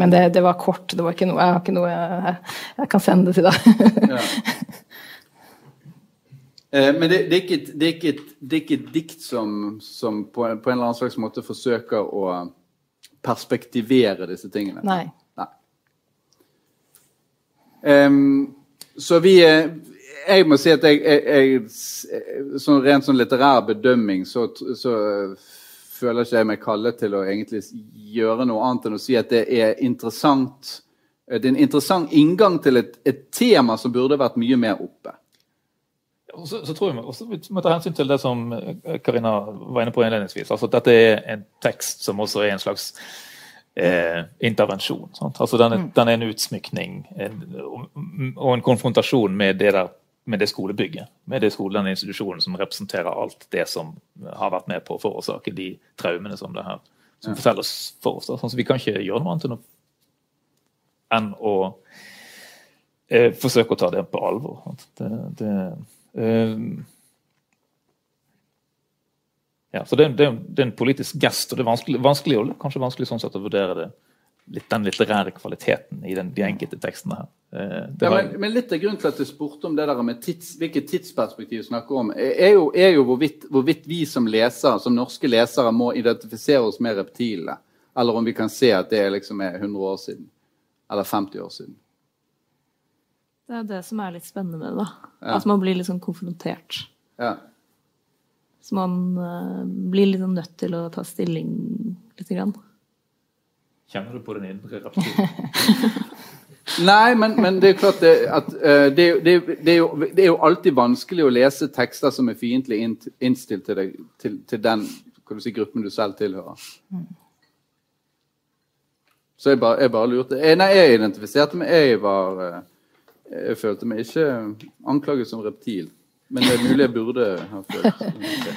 Men det, det var kort. det var ikke noe, Jeg har ikke noe jeg, jeg kan sende det til deg. Ja. Eh, men det, det, er ikke et, det, er ikke et, det er ikke et dikt som, som på, en, på en eller annen slags måte forsøker å perspektivere disse tingene. Nei. Nei. Um, så vi eh, Jeg må si at jeg, jeg, jeg sånn Rent sånn litterær bedømming så, så eh, føler ikke jeg meg kallet til å egentlig gjøre noe annet enn å si at det er interessant eh, Det er en interessant inngang til et, et tema som burde vært mye mer oppe. Og så, så tror jeg også vi må ta hensyn til det som eh, Karina var inne på innledningsvis. altså at Dette er en tekst som også er en slags eh, intervensjon. Sant? Altså den, er, den er en utsmykning en, og en konfrontasjon med det, der, med det skolebygget. Med det skolen den institusjonen som representerer alt det som har vært med på å forårsake de traumene som det her som forteller oss for oss. Da. Sånn, så vi kan ikke gjøre noe annet enn å, eh, forsøke å ta det på alvor. Det, det, eh, ja, så det, det, det er en politisk gest, og det er vanskelig, vanskelig kanskje vanskelig sånn sett å vurdere det, litt, den litterære kvaliteten i den, de enkelte tekstene her. Eh, Ja, men, men litt av grunnen til at jeg spurte om det der med tids, hvilket tidsperspektiv vi snakker om, er jo, er jo hvorvidt, hvorvidt vi som lesere, som norske lesere må identifisere oss med reptilene. Eller om vi kan se at det liksom er 100 år siden. Eller 50 år siden. Det er det som er litt spennende med det. da. Ja. At man blir litt sånn konfrontert. Ja. Så man uh, blir litt sånn nødt til å ta stilling lite grann. Kjenner du på den indre reptilen? Nei, men, men det er klart det, at eh, det, det, er- det, er jo, det er jo alltid vanskelig å lese tekster som er fiendtlig innstilt til, deg, til, til den du si, gruppen du selv tilhører. Så jeg bare, jeg bare lurte eh, Nei, jeg identifiserte meg. Jeg var eh, Jeg følte meg ikke anklaget som reptil. Men det er mulig jeg burde ha følt det.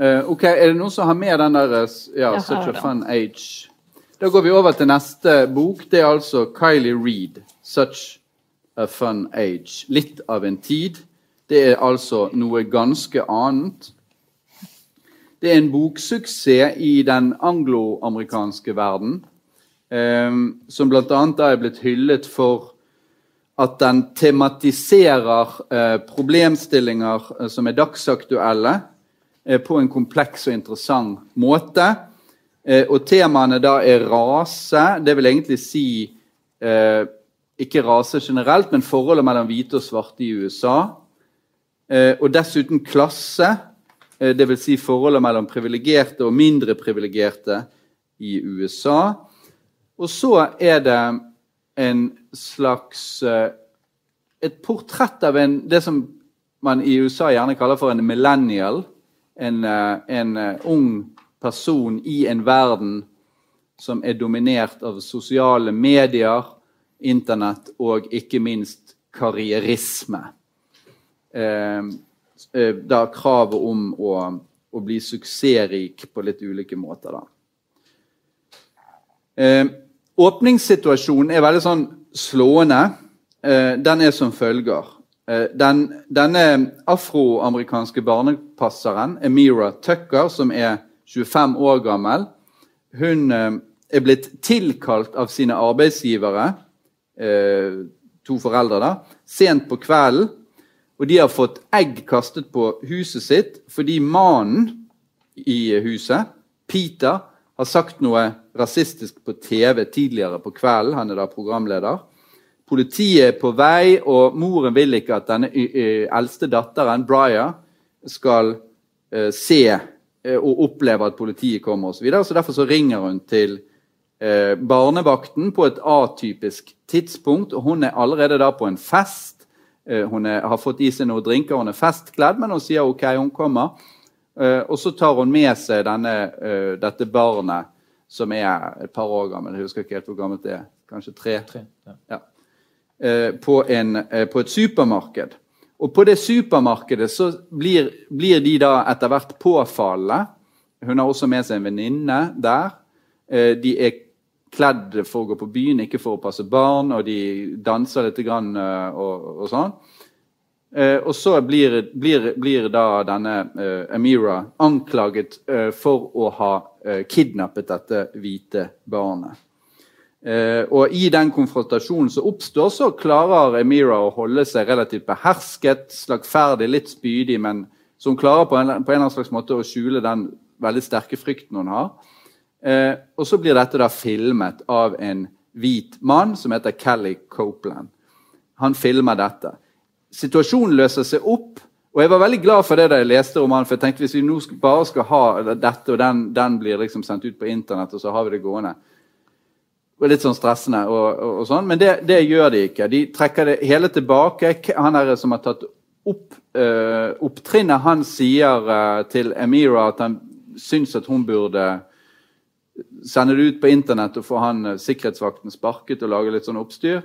Eh, ok, Er det noen som har med den der eh, ja, har 'Such a. Fun Age'? Da går vi over til neste bok. Det er altså Kylie Reed, 'Such a Fun Age'. Litt av en tid. Det er altså noe ganske annet. Det er en boksuksess i den angloamerikanske verden, eh, som bl.a. er blitt hyllet for at den tematiserer eh, problemstillinger eh, som er dagsaktuelle, på en kompleks og interessant måte. Eh, og temaene da er rase, det vil egentlig si eh, ikke rase generelt, men forholdet mellom hvite og svarte i USA. Eh, og dessuten klasse, eh, dvs. Si forholdet mellom privilegerte og mindre privilegerte i USA. Og så er det en slags eh, Et portrett av en, det som man i USA gjerne kaller for en millennial. En, eh, en eh, ung person i en verden som er dominert av sosiale medier, internett og ikke minst karrierisme. Eh, eh, da kravet om å, å bli suksessrik på litt ulike måter, da. Eh, åpningssituasjonen er veldig sånn slående. Eh, den er som følger. Eh, den, denne afroamerikanske barnepasseren, Emira Tucker, som er 25 år gammel, hun eh, er blitt tilkalt av sine arbeidsgivere, eh, to foreldre, da, sent på kvelden. Og de har fått egg kastet på huset sitt fordi mannen i huset, Peter, har sagt noe rasistisk på TV tidligere på kvelden. Han er da programleder. Politiet er på vei, og moren vil ikke at denne eldste datteren, Briar, skal eh, se eh, og oppleve at politiet kommer osv. Så, videre. så derfor så ringer hun til eh, barnevakten på et atypisk tidspunkt. og Hun er allerede da på en fest. hun er, har fått i seg noen drinker, hun er festkledd, men hun sier OK, hun kommer. og så tar hun med seg denne, dette barnet, som er et par år gammel. Jeg husker ikke helt hvor gammelt det er. Kanskje tre? Tre, ja. Ja. Eh, på, en, eh, på, et supermarked. Og på det supermarkedet så blir, blir de da etter hvert påfallende. Hun har også med seg en venninne der. Eh, de er kledd for å gå på byen, ikke for å passe barn, og de danser litt grann, og, og sånn. og så blir, blir, blir da denne Amira anklaget for å ha kidnappet dette hvite barnet. Eh, og I den konfrontasjonen som oppstår, så klarer Emira å holde seg relativt behersket, slagferdig, litt spydig, men som klarer på en, på en eller annen slags måte å skjule den veldig sterke frykten hun har. Eh, og så blir dette da filmet av en hvit mann som heter Kelly Copeland. Han filmer dette. Situasjonen løser seg opp. Og jeg var veldig glad for det da jeg leste romanen, for jeg tenkte hvis vi nå bare skal ha dette, og den, den blir liksom sendt ut på internett, og så har vi det gående, og litt sånn stressende, og, og, og sånn, men det, det, gjør de ikke. De trekker det hele tilbake. Han er som har tatt opp uh, opptrinnet, han sier uh, til Emira at han syns at hun burde sende det ut på internett og få han uh, sikkerhetsvakten sparket og lage litt sånn oppstyr.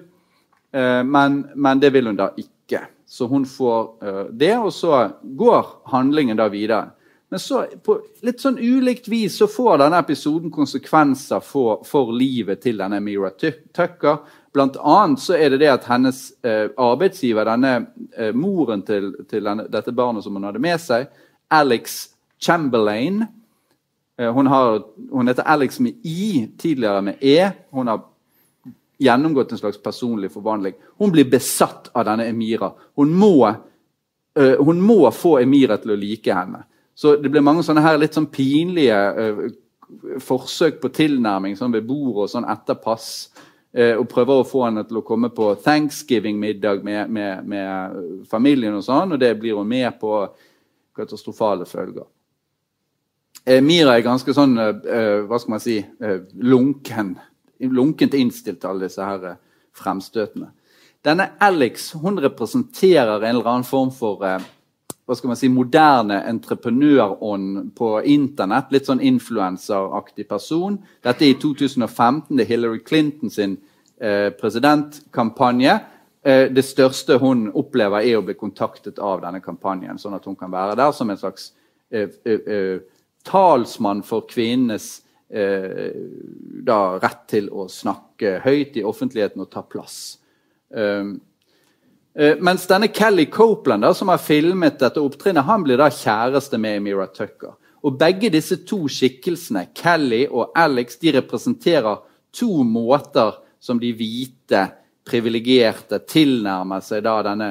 Men, men, det vil hun da ikke. Så hun får det, og så går handlingen da videre. Men så, på litt sånn ulikt vis så får denne episoden konsekvenser for, for livet til denne Mira Tucker. Blant annet så er det det at hennes eh, arbeidsgiver, denne eh, moren til, til denne, dette barnet som hun hadde med seg, Alex Chamberlain eh, hun, har, hun, heter Alex med I, tidligere med E. Hun har gjennomgått en slags personlig forvandling. Hun blir besatt av denne Emira. Hun må, eh, hun må få Emira til å like henne. Så det blir mange sånne her litt sånn pinlige uh, forsøk på tilnærming sånn ved bordet og sånn etter pass. Uh, og prøver å få henne til å komme på thanksgiving-middag med, med, med, familien. Og sånn, og det blir hun med på katastrofale følger. Uh, Mira er ganske sånn hva skal man si, lunken, lunkent innstilt til alle disse her fremstøtene. Denne Alex hun representerer en eller annen form for hva skal man si, moderne entreprenørånd på internett. Litt sånn influenseraktig person. Dette er i 2015. Det er Hillary Clinton sin eh, presidentkampanje. Eh, det største hun opplever, er å bli kontaktet av denne kampanjen, sånn at hun kan være der som en slags eh, eh, eh talsmann for kvinnenes eh, da, rett til å snakke høyt i offentligheten og ta plass. Um, mens denne Kelly Copeland, da, som har filmet dette opptrinnet, han blir da kjæreste med Emira Tucker. Og Begge disse to skikkelsene, Kelly og Alex, de representerer to måter som de hvite, privilegerte tilnærmer seg da denne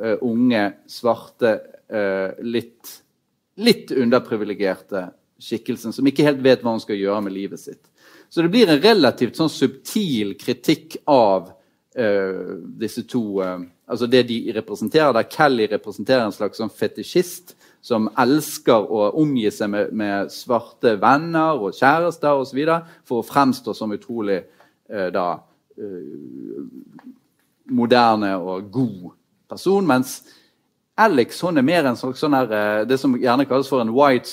uh, unge, svarte, uh, litt, litt underprivilegerte skikkelsen, som ikke helt vet hva hun skal gjøre med livet sitt. Så det blir en relativt sånn subtil kritikk av disse to altså det de representerer, der Kelly representerer en slags sånn fetisjist som elsker å omgi seg med, med svarte venner og kjærester osv. for å fremstå som utrolig eh, da, eh, moderne og god person. Mens Alex hun er mer en slags sånn her, eh, det som gjerne kalles for en white,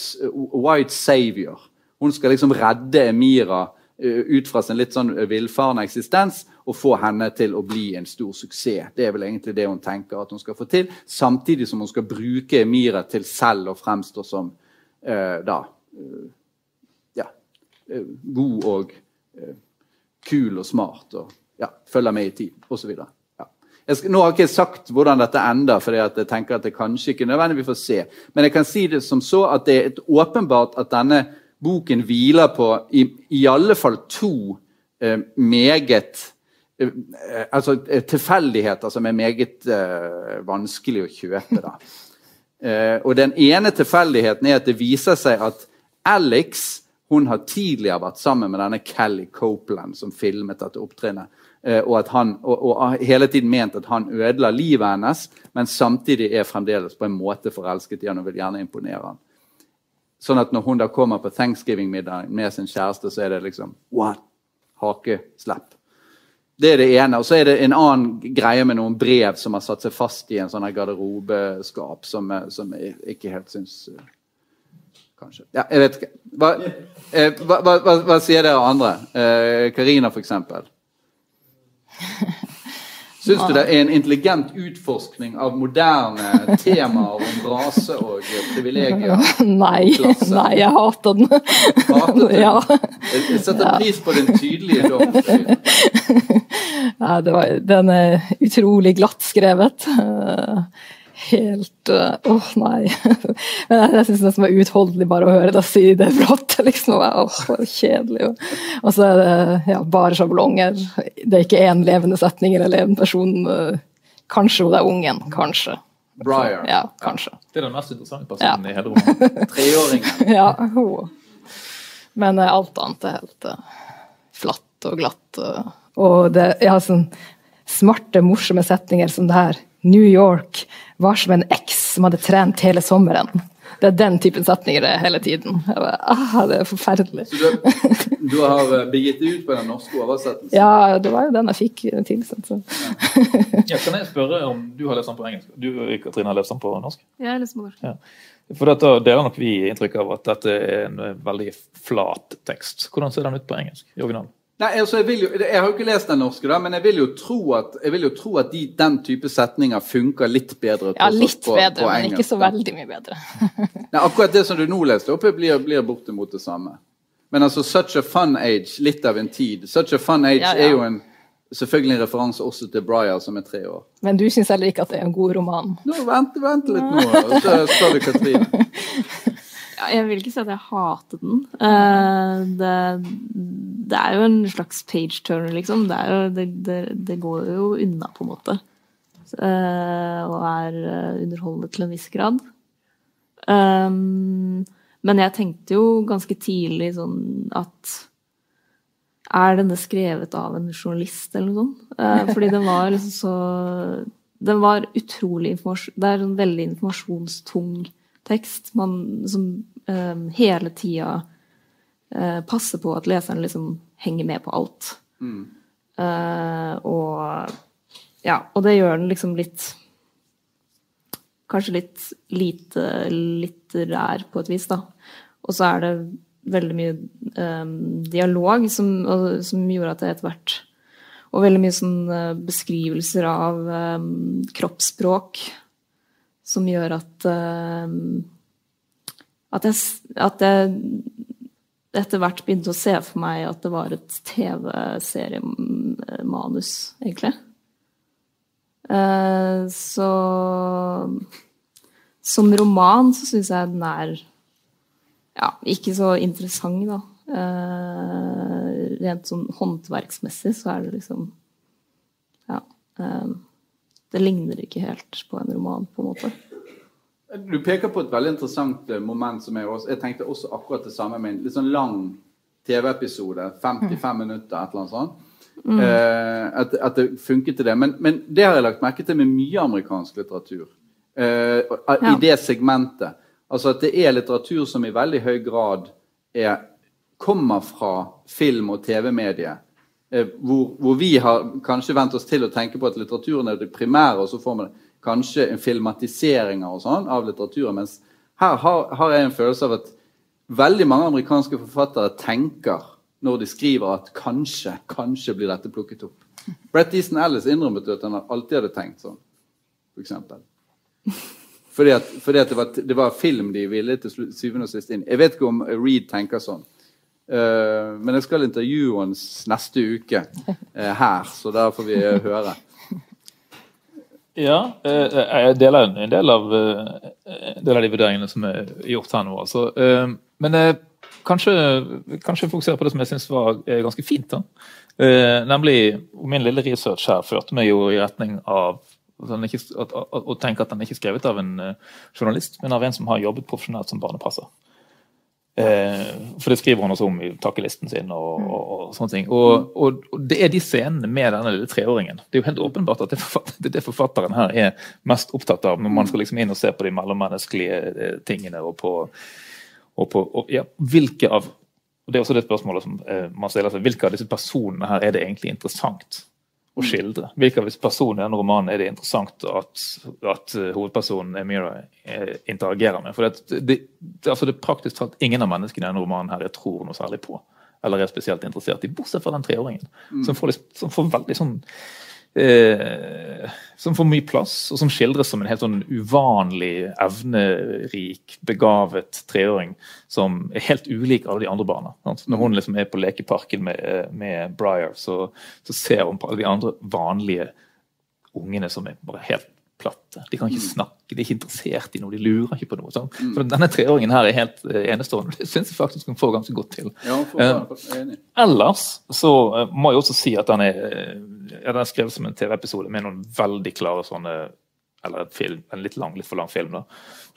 white savior. Hun skal liksom redde Emira ut fra sin litt sånn villfarne eksistens og få henne til å bli en stor suksess. Det er vel egentlig det hun tenker at hun skal få til, samtidig som hun skal bruke Emira til selv å fremstå som uh, da uh, ja, uh, god og kul og smart og ja, følger med i tid osv. Ja. skal, Nå har jeg ikke sagt hvordan dette ender, for jeg tenker at det kanskje ikke nødvendigvis får se. Men jeg kan si det som så at det er åpenbart at denne boken hviler på i, i alle fall to eh, meget eh, altså eh, tilfeldigheter som er meget eh, vanskelig å kjøpe. Eh, og Den ene tilfeldigheten er at det viser seg at Alex hun har tidligere vært sammen med denne Kelly Copeland som filmet dette opptrinnet. Eh, og, at han, og, og hele tiden ment at han ødela livet hennes, men samtidig er fremdeles på en måte forelsket i han og vil gjerne imponere han. Sånn at når hun da kommer på thanksgiving-middag med sin kjæreste, så er det liksom What? Hakeslepp. Det er det ene. Og så er det en annen greie med noen brev som har satt seg fast i en sånn garderobeskap, som, som jeg ikke helt syns eh, Kanskje. Ja, jeg vet ikke. Hva, eh, hva, hva, hva sier dere andre? Karina, eh, f.eks. Syns du det er en intelligent utforskning av moderne temaer om rase og privilegier? Nei, nei, jeg hater den. Hater den? Ja. Jeg setter ja. pris på den tydelige dom. Ja, var, den er utrolig glatt skrevet helt Åh, oh, nei. Men jeg, jeg syns det var uutholdelig bare å høre deg si det flott. liksom, åh, oh, Kjedelig. Og så er det ja, bare sjablonger. Det er ikke én levende setning eller levende person. Kanskje hun er ungen. Kanskje. Briar. Ja, kanskje. Det er den mest interessante personen ja. i hele rommet. Treåringen. ja, hun. Men alt annet er helt uh, flatt og glatt. Uh, og det, jeg har sånn smarte, morsomme setninger som det her. New York var som en eks som hadde trent hele sommeren. Det er den typen setninger det er hele tiden. Bare, ah, det er forferdelig. Så du, du har eh, begitt deg ut på den norske oversettelsen? Ja, det var jo den jeg fikk tilsendt. ja, kan jeg spørre om du har lest den på engelsk? Du Katrine, har lest den på norsk? Ja, Jeg har lest den på norsk. Ja. For dette deler nok vi inntrykk av at dette er en veldig flat tekst. Hvordan ser den ut på engelsk? i originalen? Nei, altså jeg, jo, jeg, har jo ikke lest den norske, da, men jeg vil jo tro at, jo tro at de, den type setninger funker litt bedre. Ja, litt på, bedre, på men ikke så veldig mye bedre. Nei, akkurat det som du nå leste opp, blir, blir bortimot det samme. Men altså, Such a Fun Age, litt av en tid. Such a Fun Age ja, ja. er jo en, selvfølgelig en referanse også til Briar, som er tre år. Men du syns heller ikke at det er en god roman? Nå, Vent, vent litt nå, så spør du Katrine. jeg vil ikke si at jeg hater den. Uh, det, det, er jo en slags page turner, liksom. Det, jo, det, det, går jo unna, på en måte. Uh, og er uh, underholdende til en viss grad. Um, men jeg tenkte jo ganske tidlig sånn at Er denne skrevet av en journalist, eller noe sånt? fordi den var liksom så Den var utrolig informasjon... Det er en veldig informasjonstung tekst man, som um, hele tida uh, passe på at leseren liksom henger med på alt. Mm. Uh, og ja, og det gjør den liksom litt Kanskje litt lite litterær på et vis, da. Og så er det veldig mye um, dialog som, som, gjorde at det etter hvert Og veldig mye sånn uh, beskrivelser av um, kroppsspråk som gjør at um, at jeg, at jeg etter hvert begynte å se for meg at det var et TV-seriemanus, egentlig. Eh, så Som roman så syns jeg den er ja, ikke så interessant, da. Eh, rent sånn håndverksmessig så er det liksom Ja. Eh, det ligner ikke helt på en roman, på en måte. Du peker på et veldig interessant eh, moment som jeg også Jeg tenkte også akkurat det samme med en litt sånn lang TV-episode. 55 mm. minutter, et eller annet sånt. Mm. Eh, at, at, det funket til det. Men, men, det har jeg lagt merke til med mye amerikansk litteratur. Eh, ja. I det segmentet. Altså at det er litteratur som i veldig høy grad er, kommer fra film- og TV-mediet. Eh, hvor, hvor, vi har kanskje vent oss til å tenke på at litteraturen er det primære, og så får man det kanskje en filmatisering og sånn, av litteraturen. Mens her har, har, jeg en følelse av at veldig mange amerikanske forfattere tenker når de skriver at kanskje, kanskje blir dette plukket opp. Brett Easton Ellis innrømmet at han alltid hadde tenkt sånn, f.eks. Fordi, at, fordi at det, var, det, var, film de ville til syvende og sist inn. Jeg vet ikke om Reed tenker sånn. Uh, men jeg skal intervjue hans neste uke uh, her, så der får vi høre. Ja, eh, jeg deler en del av, eh, en del av de vurderingene som er gjort her nå. Altså. Eh, men kanskje, kanskje fokusere på det som jeg syns var ganske fint. da. Nemlig min lille research her førte meg jo i retning av å tenke at den ikke er skrevet av en journalist, men av en som har jobbet profesjonelt som barnepasser. Eh, for det skriver han også om i takkelisten sin. og, mm. og, og sånne ting. Og, og, det er de scenene med denne lille treåringen. Det er jo helt åpenbart at det, forfatter, det forfatteren her er mest opptatt av når man skal liksom inn og se på de mellommenneskelige eh, tingene. og på, på ja, hvilke av og Det er også det spørsmålet som eh, man stiller seg. Hvilke av disse personene her er det egentlig interessant å skildre. Hvilke person i denne romanen er det interessant at, at uh, hovedpersonen Emira eh, interagerer med? For det, det, altså det er praktisk talt ingen av menneskene i denne romanen her jeg tror noe særlig på. Eller er spesielt interessert i, bortsett fra den treåringen. Mm. Som, får, som får veldig sånn eh, som får mye plass, og som skildres som en helt sånn uvanlig, evnerik, begavet treåring som er helt ulik alle de andre barna. Når hun liksom er på lekeparken med, med Briar, så, så, ser hun på alle de andre vanlige ungene som er bare helt platte. De kan ikke mm. snakke, de er ikke interessert i noe, de lurer ikke på noe. Sånn. For Denne treåringen her er helt uh, enestående. Det syns jeg faktisk hun får ganske godt til. Ja, uh, ellers så uh, må jeg også si at den er, den er skrevet som en TV-episode med noen veldig klare sånne eller film, en litt lang, litt for lang film, da,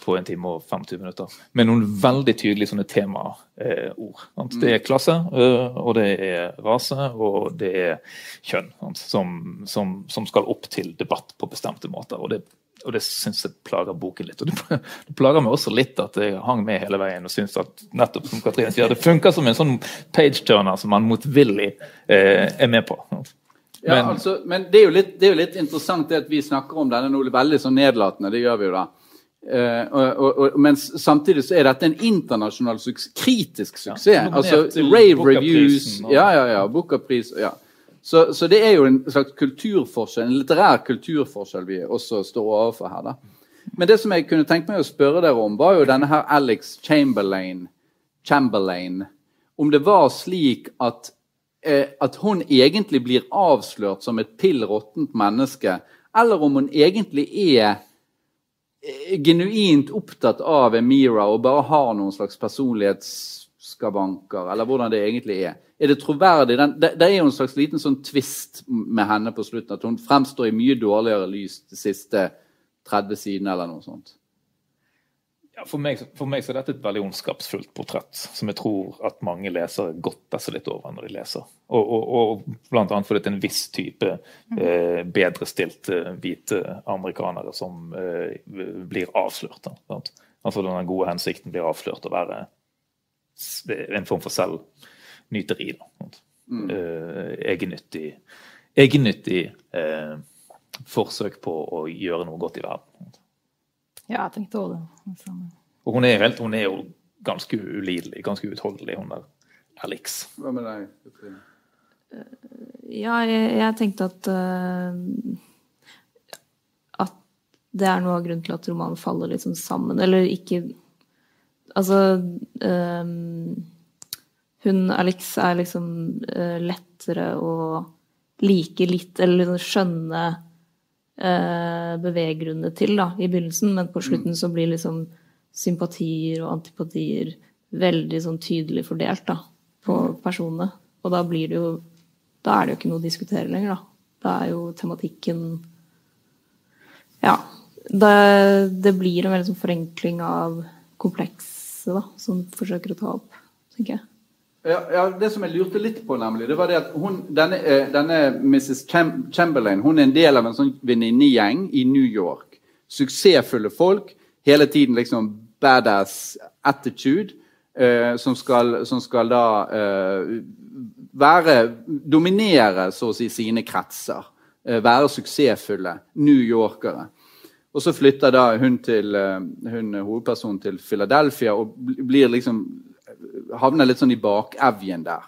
på en time og 25 minutter. Med noen veldig tydelige sånne temaord. Eh, mm. det er klasse, øh, og det er rase, og det er kjønn. Som, som, som, skal opp til debatt på bestemte måter. og det og det syns jeg plager boken litt. Og det, plager meg også litt at jeg hang med hele veien og syns at nettopp som Katrine sier, det funker som en sånn page-turner som man motvillig eh, er med på. Ja, men, altså, men det, er litt, det, er jo litt, interessant det at vi snakker om denne noe veldig sånn nedlatende. Det gjør vi jo da. Uh, og, og, men samtidig så er dette en internasjonal suks kritisk suksess. Ja, altså Rave Reviews ja, ja, ja, Booker-pris. Ja. Så, så, det er jo en slags kulturforskjell, en litterær kulturforskjell vi også står overfor her. da. Men det som jeg kunne tenkt meg å spørre dere om, var jo denne her Alex Chamberlain, Chamberlain om det var slik at at hun egentlig blir avslørt som et pill råttent menneske, eller om hun egentlig er eh, genuint opptatt av Emira og bare har noen slags personlighetsskavanker, eller hvordan det egentlig er. Er det troverdig? Den, det, det, er jo en slags liten sånn tvist med henne på slutten, at hun fremstår i mye dårligere lys de siste 30 sidene eller noe sånt. Ja, for, meg, for, meg, så er dette et veldig ondskapsfullt portrett, som jeg tror at mange lesere godter seg litt over når de leser. Og, og, og annet fordi det er en viss type eh, bedrestilte hvite amerikanere som eh, blir avslørt. Sant? Altså den gode hensikten blir avslørt å være en form for selvnyteri. Mm. Eh, egennyttig, egennyttig eh, forsøk på å gjøre noe godt i verden. Ja, jeg tenkte også det. Og hun er, helt, hun er jo ganske ulidelig, ganske utholdelig, hun der Alex. Hva med deg, Katrine? Ja, jeg, jeg, tenkte at uh, At det er noe av grunnen til at romanen faller litt sånn sammen. Eller ikke Altså um, Hun Alex er liksom uh, lettere å like litt, eller liksom skjønne eh, beveggrunner til da, i begynnelsen, men på slutten mm. så blir liksom sympatier og antipatier veldig sånn tydelig fordelt da, på mm. personene. Og da blir det jo Da er det jo ikke noe å diskutere lenger, da. Da er jo tematikken Ja. Det, det blir en veldig sånn forenkling av komplekset, da, som forsøker å ta opp, tenker jeg. Ja, ja, Det som jeg lurte litt på, nemlig, det var det at hun, denne, eh, denne Mrs. Chamberlain hun er en del av en sånn venninnegjeng i New York. Suksessfulle folk. Hele tiden liksom badass attitude. Eh, som, skal, som, skal, da eh, være Dominere, så å si, sine kretser. Eh, være suksessfulle New Yorkere. Og så flytter da hun, til, eh, hun hovedpersonen til Philadelphia og blir liksom havner litt sånn i bakevjen der.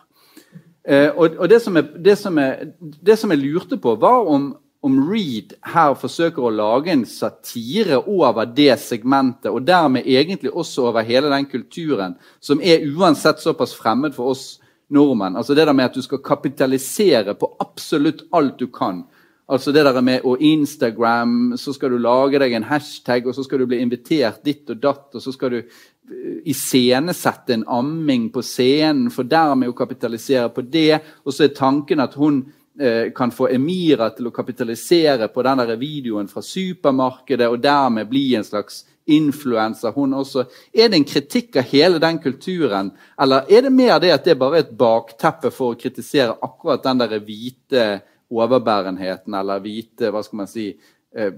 Eh, og, og det, som jeg, det, som jeg, det, som jeg, lurte på, var om, om Reed her forsøker å lage en satire over det segmentet, og dermed egentlig også over hele den kulturen som er uansett såpass fremmed for oss nordmenn. Altså Det der med at du skal kapitalisere på absolutt alt du kan. Altså det der med å Instagram, så skal du lage deg en hashtag, og så skal du bli invitert ditt og datt, og så skal du eh, iscenesette en amming på scenen for dermed å kapitalisere på det. Og så er tanken at hun eh, kan få Emira til å kapitalisere på den der videoen fra supermarkedet, og dermed bli en slags influenser, hun også. Er det en kritikk av hele den kulturen, eller er det mer det at det er bare et bakteppe for å kritisere akkurat den der hvite overbærenheten, eller hvite, hva skal man si, uh,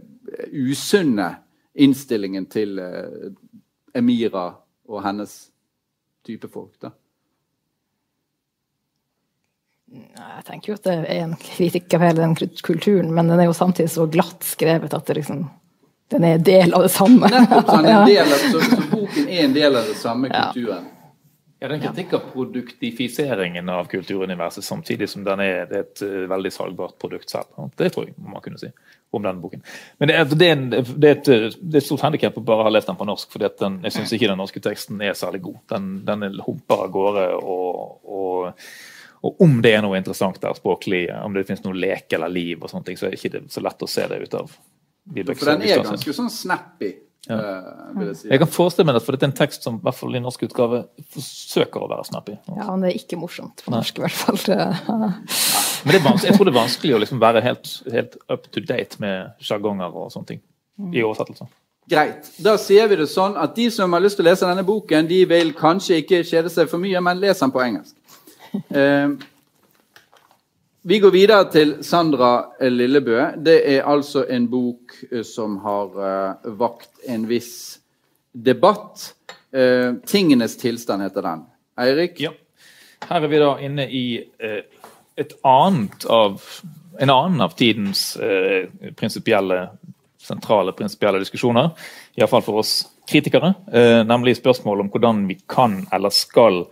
usunne innstillingen til uh, Emira og hennes type folk? da? Jeg tenker jo at det er en kritikk av hele den kulturen, men den er jo samtidig så glatt skrevet at det liksom den er en del av det samme. Nettopp, sånn, del av, så, så, boken er en del av det samme kulturen. Ja, det er en kritikk av produktifiseringen av kulturuniverset, samtidig som den er, et uh, veldig salgbart produkt selv. Det tror jeg man kunne si om denne boken. Men det er, det er, en, det er et, det er et, stort handikap å bare ha lest den på norsk, for jeg syns ikke den norske teksten er særlig god. Den, den humper av gårde, og, og, og, om det er noe interessant der språklig, om det finnes noe lek eller liv, og sånne ting, så er det ikke så lett å se det ut av for den er ganske sånn snappy. Ja. Uh, jeg, si. jeg kan forestille meg det, for det er en tekst som i hvert fall i norsk utgave forsøker å være snappy. Ja, men det er ikke morsomt på norsk, i hvert fall. men jeg tror det er vanskelig å liksom være helt, helt, up to date med sjargonger og sånne ting i oversettelser. Greit. Da sier vi det sånn at de som har lyst til å lese denne boken, de vil kanskje ikke kjede seg for mye, men les den på engelsk. Uh, Vi går videre til Sandra Lillebø. Det er altså en bok eh, som har uh, vakt en viss debatt. Uh, 'Tingenes tilstand' heter den. Eirik? Ja. Her er vi da inne i et annet av en annen av tidens prinsipielle, sentrale prinsipielle diskusjoner. Iallfall for oss kritikere. nemlig spørsmålet om hvordan vi kan eller skal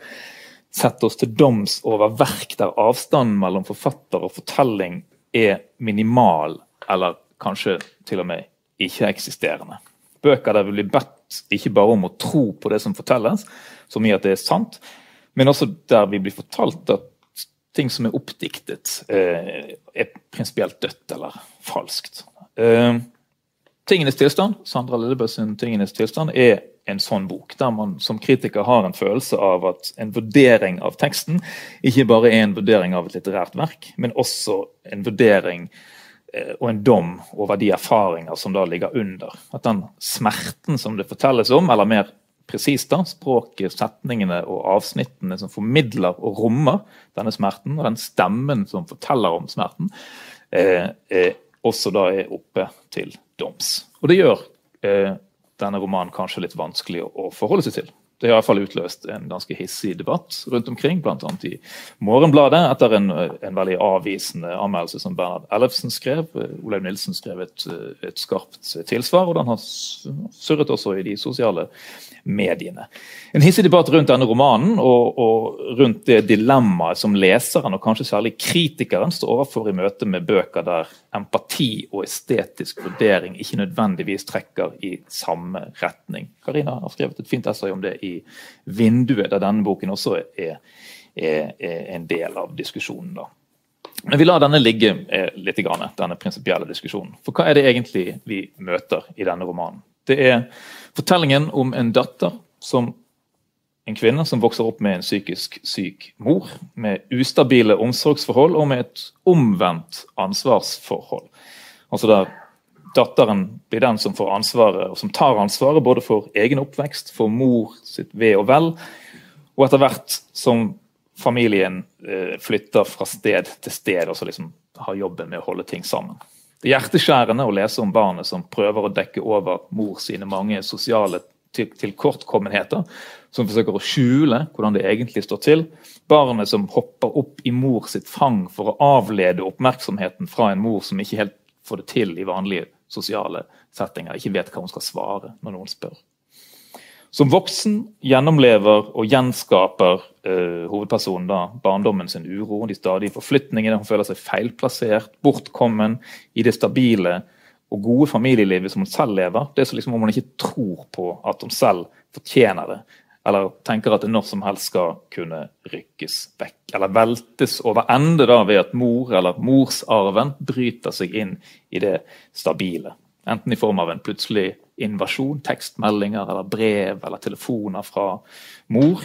sette oss til doms over verk der avstanden mellom forfatter og fortelling er minimal, eller kanskje til og med ikke-eksisterende. Bøker der vi blir bedt ikke bare om å tro på det som fortelles, som i at det er sant, men også der vi blir fortalt at ting som er oppdiktet, eh, er prinsipielt dødt eller falskt. Eh, tingenes tilstand, Sandra Lillebø sin 'Tingenes tilstand' er en sånn bok, der man som kritiker har en følelse av at en vurdering av teksten ikke bare er en vurdering av et litterært verk, men også en vurdering eh, og en dom over de erfaringer som da ligger under. At den smerten som det fortelles om, eller mer presist da, språket, setningene og avsnittene som formidler og rommer denne smerten, og den stemmen som forteller om smerten, eh, eh, også da er oppe til doms. Og det gjør eh, denne romanen kanskje litt vanskelig å forholde seg til. Det har i hvert fall utløst en ganske hissig debatt rundt omkring, bl.a. i Morgenbladet, etter en, en, veldig avvisende anmeldelse som Bernhard Ellefsen skrev. Olaug Nilsen skrev et, et, skarpt tilsvar, og den har surret også i de sosiale mediene. En hissig debatt rundt denne romanen og, og, rundt det dilemmaet som leseren, og kanskje særlig kritikeren, står overfor i møte med bøker der empati og estetisk vurdering ikke nødvendigvis trekker i samme retning. Karina har skrevet et fint essay om det i 'Vinduet', der denne boken også er, er, er en del av diskusjonen. da. Men vi lar denne ligge eh, litt, denne prinsipielle diskusjonen. For hva er det egentlig vi møter i denne romanen? Det er fortellingen om en datter som en kvinne som vokser opp med en psykisk syk mor, med ustabile omsorgsforhold og med et omvendt ansvarsforhold. Altså der datteren blir den som får ansvaret, og som tar ansvaret både for egen oppvekst, for mor sitt ve og vel, og etter hvert som familien eh, flytter fra sted til sted og så liksom har jobben med å holde ting sammen. Det er hjerteskjærende å lese om barnet som prøver å dekke over mor sine mange sosiale tilkortkommenheter, som forsøker å skjule hvordan det egentlig står til. Barnet som hopper opp i mor sitt fang for å avlede oppmerksomheten fra en mor som ikke helt får det til i vanlige sosiale settinger, ikke vet hva hun skal svare når noen spør. Som voksen gjennomlever og gjenskaper uh, hovedpersonen da, barndommen sin uro, de stadige forflytningene. Hun føler seg feilplassert, bortkommen i det stabile og gode familielivet som hun selv lever. Det er så liksom om hun ikke tror på at hun selv fortjener det, eller tenker at det når som helst skal kunne rykkes vekk. Eller veltes over ende da ved at mor eller morsarven bryter seg inn i det stabile. Enten i form av en plutselig invasjon, tekstmeldinger eller brev eller telefoner fra mor.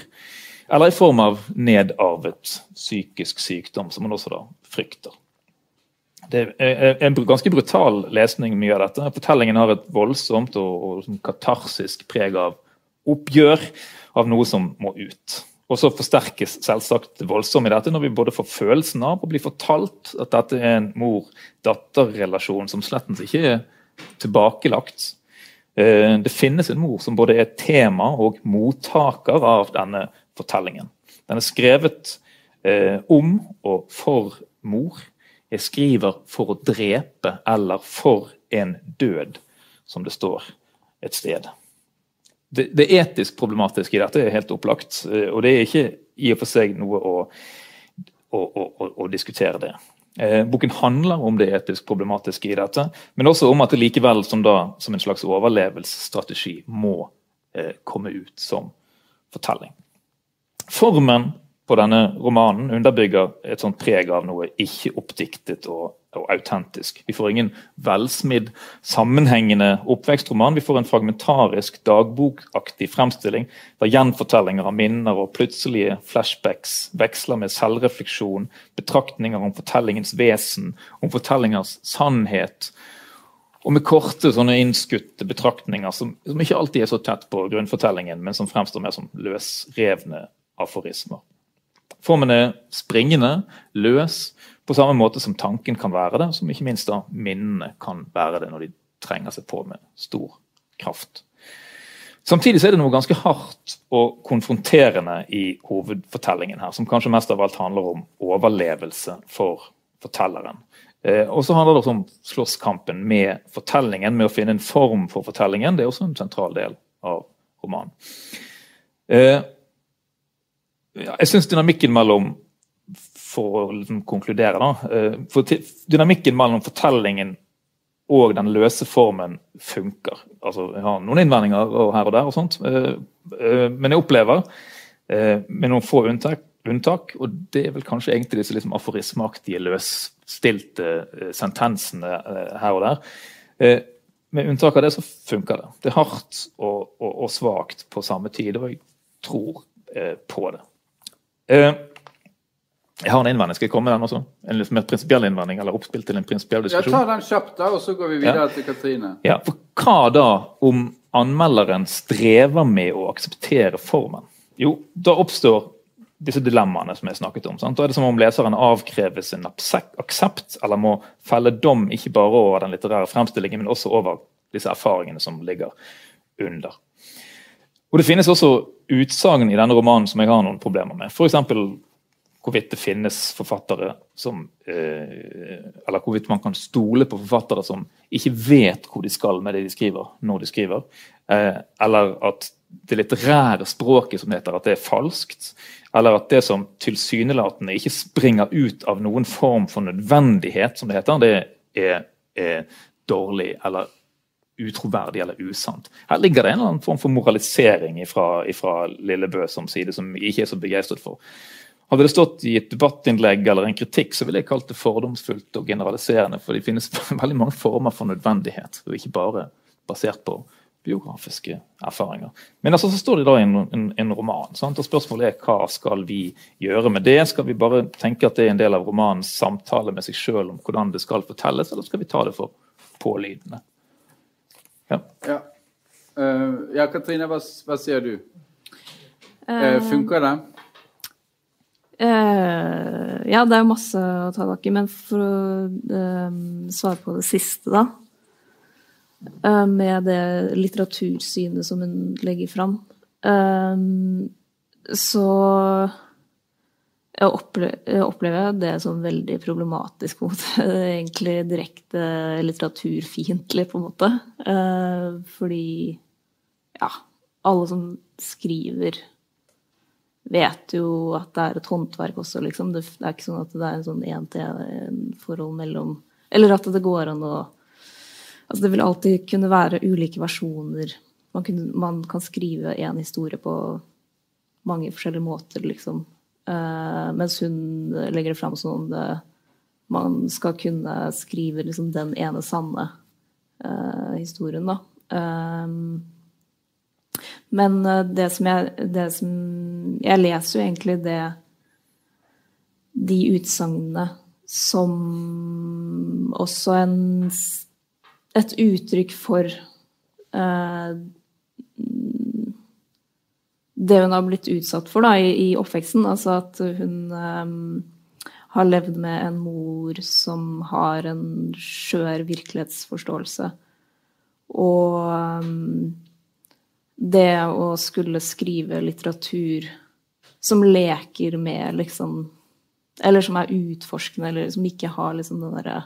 Eller i form av nedarvet psykisk sykdom, som man også da frykter. Det er en ganske brutal lesning, mye av dette. Fortellingen har et voldsomt og, og katarsisk preg av oppgjør av noe som må ut. Og så forsterkes selvsagt det voldsomme i dette når vi både får følelsen av å bli fortalt at dette er en mor-datter-relasjon som slettens ikke er tilbakelagt. Eh, det finnes en mor som både er tema og mottaker av denne fortellingen. Den er skrevet eh, om og for mor jeg skriver for å drepe eller for en død, som det står et sted. Det, det etisk problematiske i dette er helt opplagt, eh, og det er ikke i og for seg noe å, å, å, å diskutere det. Eh, boken handler om det etisk problematiske i dette, men også om at det likevel som, da, som en slags overlevelsesstrategi må eh, komme ut som fortelling. Formen på denne romanen underbygger et sånt preg av noe ikke oppdiktet og, og autentisk. Vi får ingen velsmidd, sammenhengende oppvekstroman. Vi får en fragmentarisk, dagbokaktig fremstilling der gjenfortellinger av minner og plutselige flashbacks veksler med selvrefleksjon, betraktninger om fortellingens vesen, om fortellingers sannhet. Og med korte, sånne innskutte betraktninger som, som ikke alltid er så tett på grunnfortellingen, men som fremstår mer som løsrevne aforismer. Formen er springende, løs, på samme måte som tanken kan være det, som ikke minst da minnene kan være det når de trenger seg på med stor kraft. Samtidig er det noe ganske hardt og konfronterende i hovedfortellingen her, som kanskje mest av alt handler om overlevelse for fortelleren. Eh, og så handler det om slåsskampen med fortellingen, med å finne en form for fortellingen. Det er også en sentral del av romanen. Eh, ja, jeg syns dynamikken mellom For å liksom konkludere, da. Eh, for dynamikken mellom fortellingen og den løse formen funker. Altså, Jeg har noen innvendinger her og der, og sånt, eh, eh, men jeg opplever, med noen få unntak, unntak, og det er vel kanskje egentlig disse liksom aforismeaktige, løsstilte sentensene her og der. Med unntak av det, så funker det. Det er hardt og, og, og svakt på samme tid, og jeg tror på det. Eh, jeg har en innvending. Skal jeg komme med den også? En litt mer prinsipiell innvending? eller oppspill til en prinsipiell diskusjon? Ja, Ta den kjapt, da, og så går vi videre ja. til Katrine. Ja, for Hva da om anmelderen strever med å akseptere formen? Jo, da oppstår disse dilemmaene som jeg snakket om. Sant? Da er det som om leseren avkreves en aksept, eller må felle dom ikke bare over den litterære fremstillingen, men også over disse erfaringene som ligger under. Og Det finnes også utsagn i denne romanen som jeg har noen problemer med. F.eks. hvorvidt det finnes forfattere som eh, Eller hvorvidt man kan stole på forfattere som ikke vet hvor de skal med det de skriver, når de skriver. Eh, eller at det litterære språket som heter, at det er falskt. Eller at det som tilsynelatende ikke springer ut av noen form for nødvendighet, som det heter, det er, er dårlig eller utroverdig eller usant. Her ligger det en eller annen form for moralisering fra Lillebø som side, som jeg ikke er så begeistret for. Hadde det stått i et debattinnlegg eller en kritikk, så ville jeg kalt det fordomsfullt og generaliserende. For det finnes veldig mange former for nødvendighet, og ikke bare basert på biografiske erfaringer. Men altså, så står det da i en, en, en, roman. Sant? og Spørsmålet er hva skal vi gjøre med det? Skal vi bare tenke at det er en del av romanens samtale med seg sjøl om hvordan det skal fortelles, eller skal vi ta det for pålydende? Ja. ja. Uh, ja Katrine, hva, hva sier du? Uh, funker det? Uh, ja, det er masse å ta tak i, men for å svare på det siste, da Med det litteratursynet som hun legger fram, så jeg opplever, det som veldig problematisk. mot en. Egentlig direkte litteraturfiendtlig, på en måte. Eh, fordi ja, alle som skriver, vet jo at det er et håndverk også, liksom. Det, er ikke sånn at det er en sånn én-til-én-forhold mellom Eller at det går an å Altså, det vil alltid kunne være ulike versjoner. Man, kunne, man kan skrive én historie på mange forskjellige måter, liksom. Eh, mens hun legger det fram som om man skal kunne skrive liksom den ene sanne eh, historien, da. Um, men det som jeg det som, Jeg leser jo egentlig det De utsagnene som også en, et uttrykk for uh, det hun har blitt utsatt for da, i, i oppveksten. Altså at hun um, har levd med en mor som har en skjør virkelighetsforståelse. Og um, det å skulle skrive litteratur som leker med liksom Eller som er utforskende, eller som ikke har liksom den derre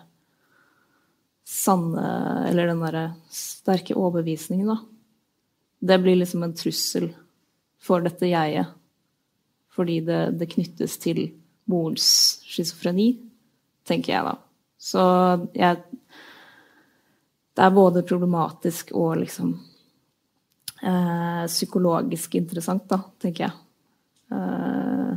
sanne Eller den derre sterke overbevisningen, da. Det blir liksom en trussel for dette jeget. Fordi det, det knyttes til morens schizofreni, tenker jeg da. Så jeg Det er både problematisk og liksom eh, psykologisk interessant, da, tenker jeg. Eh,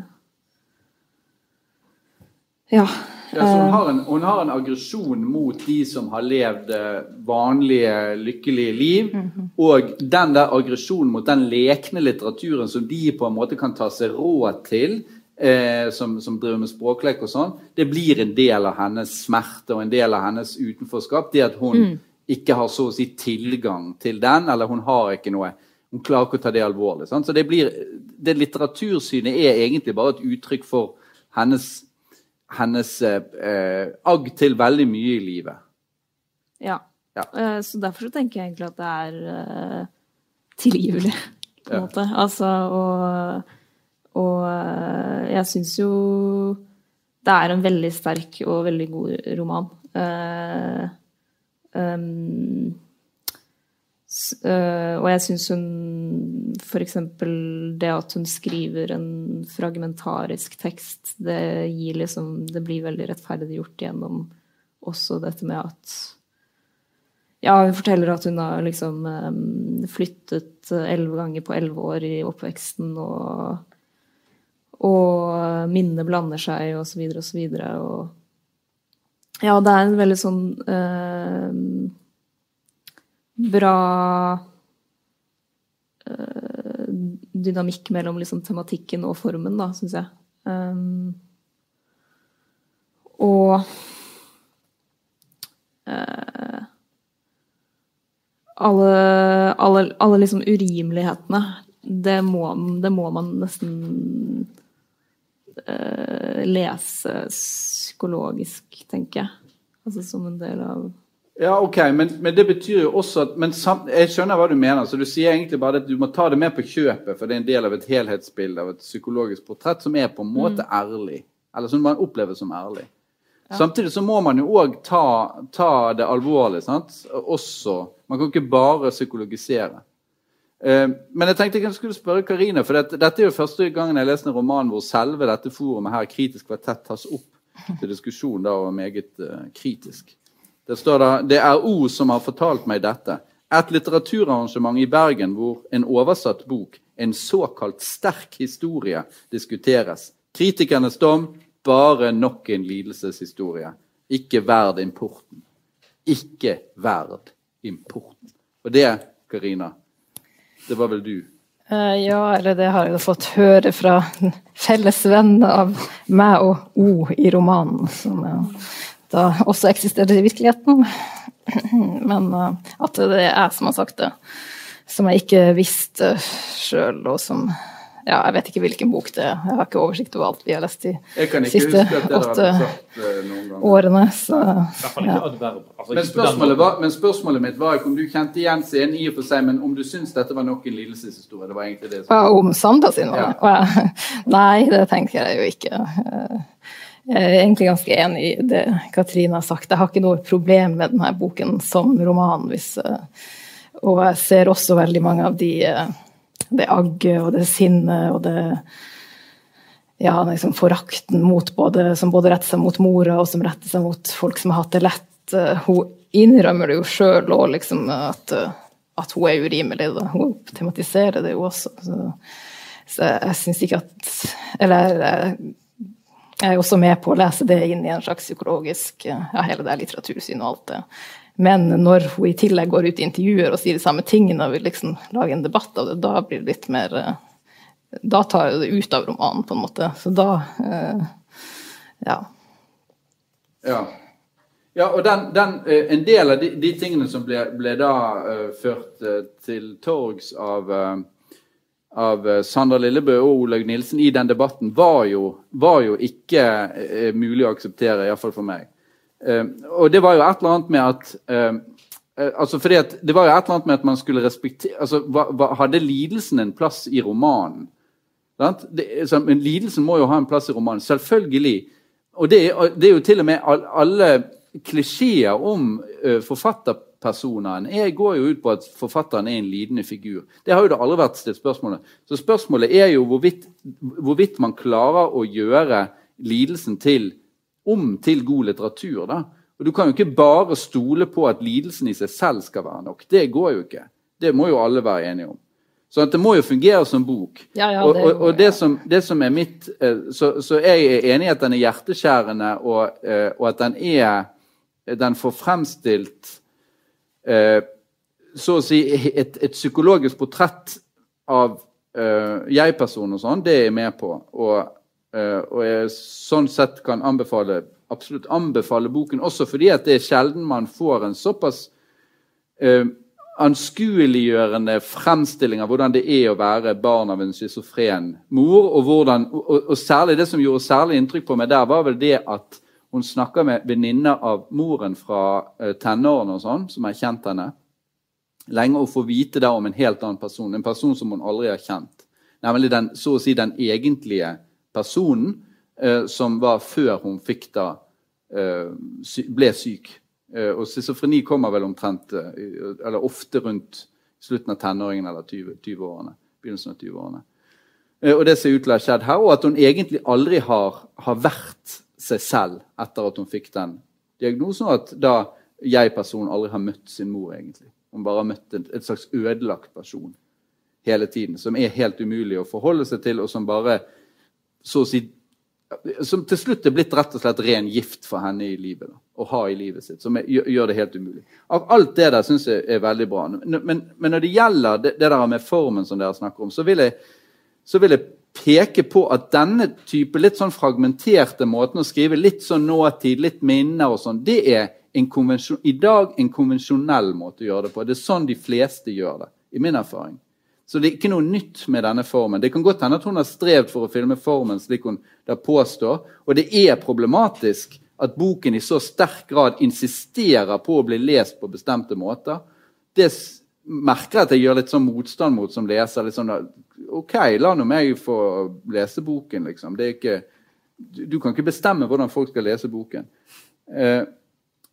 ja. Ja hun, eh, har en, hun har en aggresjon mot de som har levd eh, vanlige, lykkelige liv. Mm -hmm. Og den der aggresjonen mot den lekne litteraturen som de på en måte kan ta seg råd til, eh, som, som, driver med språklek og sånn, det blir en del av hennes smerte og en del av hennes utenforskap. Det at hun mm ikke har så å si tilgang til den, eller hun har ikke noe Hun klarer ikke å ta det alvorlig. Sant? Så det, blir, det litteratursynet er egentlig bare et uttrykk for hennes, hennes eh, agg til veldig mye i livet. Ja. ja. Uh, så derfor så tenker jeg egentlig at det er uh, tilgivelig, på en ja. måte. Altså, og, og uh, jeg syns jo det er en veldig sterk og veldig god roman. Uh, Um, og jeg syns hun f.eks. det at hun skriver en fragmentarisk tekst, det gir liksom Det blir veldig rettferdiggjort gjennom også dette med at ja, hun forteller at hun har liksom um, flyttet elleve ganger på elleve år i oppveksten, og, og minnene blander seg, og så videre og så videre. Og ja, det er en veldig sånn eh, bra eh, dynamikk mellom liksom, tematikken og formen, da, syns jeg. Um, og uh, alle, alle, alle liksom urimelighetene, det må, det må man nesten uh, lese psykologisk, tenker jeg. Altså som en del av ja, ok, men, men, det betyr jo også at men sam, Jeg skjønner hva du mener. så Du sier egentlig bare at du må ta det med på kjøpet, for det er en del av et helhetsbilde av et psykologisk portrett som er på en måte mm. ærlig. Eller som man opplever som ærlig. Ja. Samtidig så må man jo òg ta, ta, det alvorlig. sant? Også. Man kan ikke bare psykologisere. Uh, men jeg tenkte jeg skulle spørre Karina, for dette, dette er jo første gangen jeg leser en roman hvor selve dette forumet her, Kritisk kvartett, tas opp til diskusjon da var meget uh, kritisk. Det står da Det er O som har fortalt meg dette. Et litteraturarrangement i Bergen hvor en oversatt bok, en såkalt sterk historie, diskuteres. Kritikernes dom bare nok en lidelseshistorie. Ikke verd importen. Ikke verd importen. Og det, Karina, det var vel du Uh, ja, eller det har jeg fått høre fra en felles venn av meg og O i romanen, som uh, da også eksisterer i virkeligheten. Men uh, at det er jeg som har sagt det, som jeg ikke visste sjøl, og som ja, jeg vet ikke hvilken bok det er. Jeg har ikke oversikt over alt vi har lest de siste åtte uh, årene. Så, ja. altså, men, spørsmålet var, men, spørsmålet mitt var ikke om du kjente igjen scenen i og for seg, men om du syns dette var nok en lidelseshistorie? Det var egentlig det. som... Ja, om Sandra sin? Ja. Nei, det tenker jeg jo ikke. Jeg er egentlig ganske enig i det Katrine har sagt. Jeg har ikke noe problem med denne boken som roman. Hvis, og jeg ser også veldig mange av de det agget og det sinnet og det ja, liksom forakten mot både, som både retter seg mot mora og som retter seg mot folk som har hatt det lett. Hun innrømmer det jo sjøl òg, liksom, at, at, hun er urimelig. Da. Hun tematiserer det jo også. Så, Så jeg syns ikke at Eller jeg, jeg er også med på å lese det inn i en slags psykologisk ja, hele det litteratursyn og alt det. Men når hun i tillegg går ut i intervjuer og sier de samme tingene og vil liksom lage en debatt av det, da blir det litt mer Da tar det ut av romanen, på en måte. Så da eh, Ja. Ja. ja og den, den, eh, en del av de, de tingene som ble, ble da uh, ført uh, til torgs av, uh, av Sandra Lillebø og Olaug Nilsen i den debatten, var jo, var jo ikke mulig å akseptere, iallfall for meg. og det var jo et eller annet med at altså fordi at, Det var jo et eller annet med at man skulle respektere altså, hva, hva, Hadde lidelsen en plass i romanen? Det, så, men lidelsen må jo ha en plass i romanen. Selvfølgelig. Og det, det er jo til og med alle klisjeer om uh, forfatterpersoner jeg går jo ut på at forfatteren er en lidende figur. Det har jo det aldri vært stilt spørsmålet. Så spørsmålet er jo hvorvidt, hvorvidt man klarer å gjøre lidelsen til, om til god litteratur. da. Og Du kan jo ikke bare stole på at lidelsen i seg selv skal være nok. Det går jo ikke. Det må jo alle være enige om. Så det må jo fungere som bok. Ja, ja, og, og, og det, som, det, som, er mitt eh, så, så jeg er enig i at den er hjerteskjærende, og, eh, og at den er Den får fremstilt så å si et, et psykologisk portrett av jeg-personen og sånn, det er jeg med på. Og, og jeg sånn sett kan anbefale absolutt anbefale boken, også fordi at det er sjelden man får en såpass anskueliggjørende fremstilling av hvordan det er å være barn av en schizofren mor. Og, hvordan, og, og, særlig det som gjorde særlig inntrykk på meg der, var vel det at hun snakker med venninner av moren fra uh, tenårene og sånn, som har kjent henne lenge, og får vite da om en helt annen person. En person som hun aldri har kjent. Nemlig den, så å si den egentlige personen uh, som var før hun fikk da sy ble syk. Eh, og schizofreni kommer vel omtrent, eh, eller ofte rundt slutten av tenåringen eller 20-årene. 20 begynnelsen av 20-årene. Eh, og det ser ut til å ha skjedd her, og at hun egentlig aldri har, har vært seg selv etter at hun fikk den diagnosen, og at da jeg-personen aldri har møtt sin mor, egentlig. Hun bare har møtt en, et slags ødelagt person hele tiden, som er helt umulig å forholde seg til, og som bare så å si som til slutt er blitt rett og slett ren gift for henne i livet. Da, å ha i livet sitt, Som er, gjør det helt umulig. Av alt det der syns jeg er veldig bra. Men, men, når det gjelder det, det, der med formen som dere snakker om, så vil, jeg, så vil jeg peke på at denne type litt sånn fragmenterte måten å skrive, litt sånn nåtid, litt minner og sånn, det er i dag en konvensjonell måte å gjøre det på. Det er sånn de fleste gjør det, i min erfaring. Så det er ikke noe nytt med denne formen. Det kan godt hende at hun har strevd for å filme formen slik hun da påstår. Og det er problematisk at boken i så sterk grad insisterer på å bli lest på bestemte måter. Det merker jeg at jeg gjør litt sånn motstand mot som leser. litt sånn OK, la nå meg få lese boken, liksom. Ikke, du kan ikke bestemme hvordan folk skal lese boken. Eh,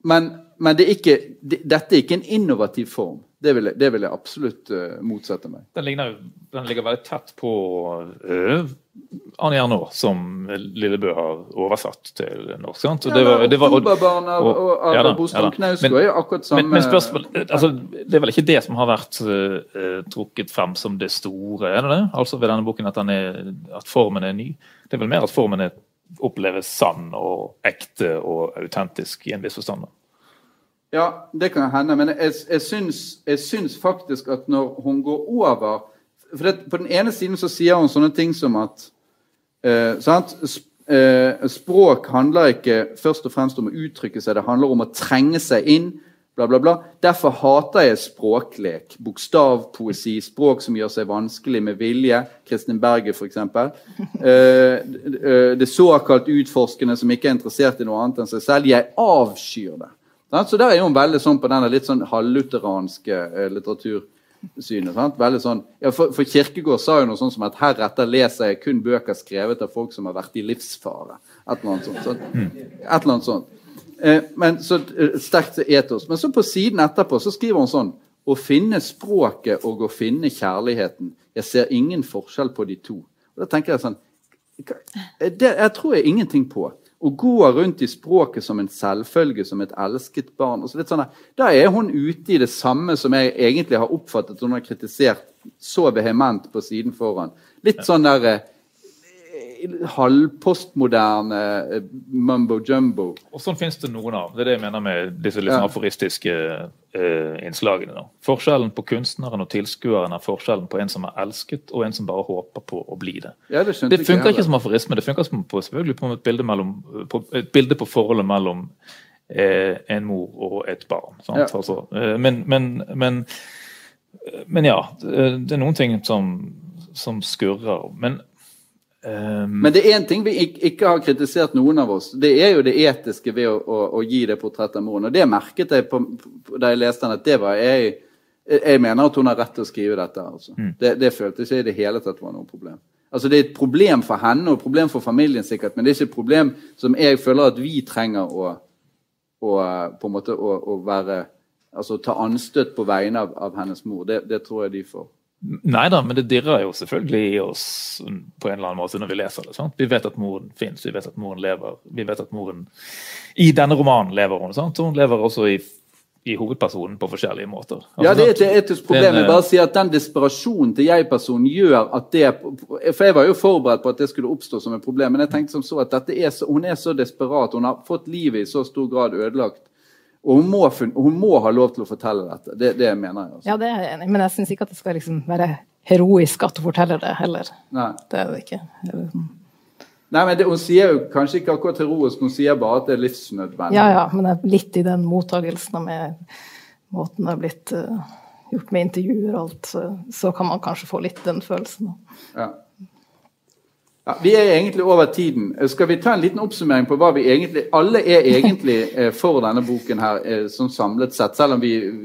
men, men det er ikke, det, dette er ikke en innovativ form. Det vil, jeg, det vil jeg, absolutt uh, motsette meg. Den, ligner, den, ligger veldig tett på uh, Arne Jernå, som Lillebø har oversatt til norsk. sant? Og ja, det var, det var, og, og, og, og ja, Boston Knausgård er akkurat samme men, men spørsmål, altså, Det er vel ikke det som har vært uh, trukket frem som det store, er det det? Altså ved denne boken at, er, at formen er ny? Det er vel mer at formen er, oppleves sann og ekte og autentisk i en viss forstand? Ja, det kan hende. Men jeg, jeg, syns, jeg syns faktisk at når hun går over for det, På den ene siden så sier hun sånne ting som at eh, eh, Språk handler ikke først og fremst om å uttrykke seg, det handler om å trenge seg inn. Bla, bla, bla. Derfor hater jeg språklek. Bokstavpoesi. Språk som gjør seg vanskelig med vilje. Kristin Berger, f.eks. Eh, eh, det såkalt utforskende som ikke er interessert i noe annet enn seg selv. Jeg avskyr det. Så der er hun veldig sånn på denne litt sånn halvlutheranske eh, litteratursynet. Veldig sånn, ja, for, for Kirkegård sa jo noe sånn som at heretter leser jeg kun bøker skrevet av folk som har vært i livsfare. Et eller annet sånt. sånt. Et eller annet sånt. Eh, men så eh, Sterkt etos. Men så på siden etterpå så skriver hun sånn Å finne språket og å finne kjærligheten. Jeg ser ingen forskjell på de to. Og da tenker Jeg sånn det, jeg tror jeg ingenting på. Og går rundt i språket som en selvfølge, som et elsket barn. Og så litt sånn Da er hun ute i det samme som jeg egentlig har oppfattet hun har kritisert så vehement på siden foran. Litt sånn der eh, halvpostmoderne eh, mumbo jumbo. Og sånn finnes det noen av. Det er det jeg mener med disse litt Ja. sånn aforistiske eh, innslagene. Da. Forskjellen på kunstneren og tilskueren er forskjellen på en som er elsket, og en som bare håper på å bli det. Ja, det Det funker ikke som aforisme. Det funker som på, selvfølgelig på et bilde, mellom, på, et bilde på forholdet mellom eh, en mor og et barn. Ja. Altså, eh, men, men, men, men ja, det det er noen ting som, som skurrer. Men eh, Men det er én ting vi ikke, har kritisert noen av oss. Det er jo det etiske ved å, å, å gi det portrettet av moren. Og det merket jeg på, på, da jeg leste den, at det var jeg Jeg mener at hun har rett til å skrive dette. Altså. Det, det følte ikke i det hele tatt var noe problem. Altså Det er et problem for henne og et problem for familien, sikkert, men det er ikke et problem som jeg føler at vi trenger å, å på en måte å, å være Altså ta anstøt på vegne av, av hennes mor. Det, det tror jeg de får. Nei da, men det dirrer jo selvfølgelig i oss på en eller annen måte når vi leser det. Sant? Vi vet at moren fins, vi vet at moren lever. Vi vet at moren I denne romanen lever hun. Sant? Hun lever også i, i hovedpersonen på forskjellige måter. Altså, Ja, det er et etisk problem. Den, Jeg bare sier at Den desperasjonen til jeg-personen gjør at det For jeg var jo forberedt på at det skulle oppstå som et problem, men jeg tenkte som så at er så, hun er så desperat. Hun har fått livet i så stor grad ødelagt. Og hun må, hun må ha lov til å fortelle dette. Det, det mener jeg. altså. Ja, det er jeg enig men jeg syns ikke at det skal liksom være heroisk at hun forteller det heller. Nei. Det er det ikke. Nei, men det, Hun sier jo kanskje ikke akkurat heroisk, hun sier bare at det er livsnødvendig. Ja, ja, men jeg er litt i den mottagelsen og med måten det er blitt uh, gjort med intervjuer og alt, så, så kan man kanskje få litt den følelsen. Ja. Ja, vi er egentlig over tiden. Skal vi ta en liten oppsummering på hva vi egentlig Alle er egentlig eh, for denne boken her, som sånn samlet sett, selv om vi eh,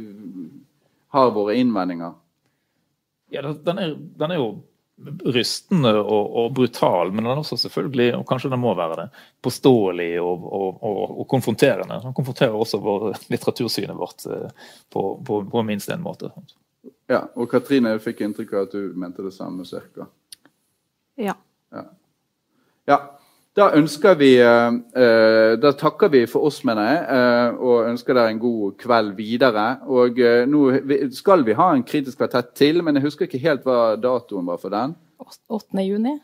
har våre innvendinger. Ja, den er, den er jo rystende og, og brutal, men den er også selvfølgelig, og kanskje den må være det, påståelig og, og, og, og konfronterende. Den konfronterer også vår, litteratursynet vårt eh, på, på, på minst en måte. Ja, og Katrine jeg fikk inntrykk av at du mente det samme cirka. Ja. Ja. Da ønsker vi eh, eh, Da takker vi for oss, mener jeg, eh, og ønsker dere en god kveld videre. Og nå skal vi ha en kritisk kvartett til, men jeg husker ikke helt hva datoen var for den. 8. juni?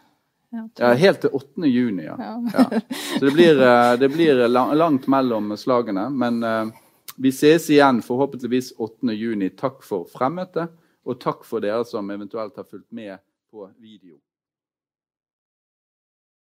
Ja, Ja, Helt til 8. juni, ja. ja. Så det blir, det blir langt mellom slagene. Men vi ses igjen forhåpentligvis 8. juni. Takk for fremmøtet, og takk for dere som eventuelt har fulgt med på video.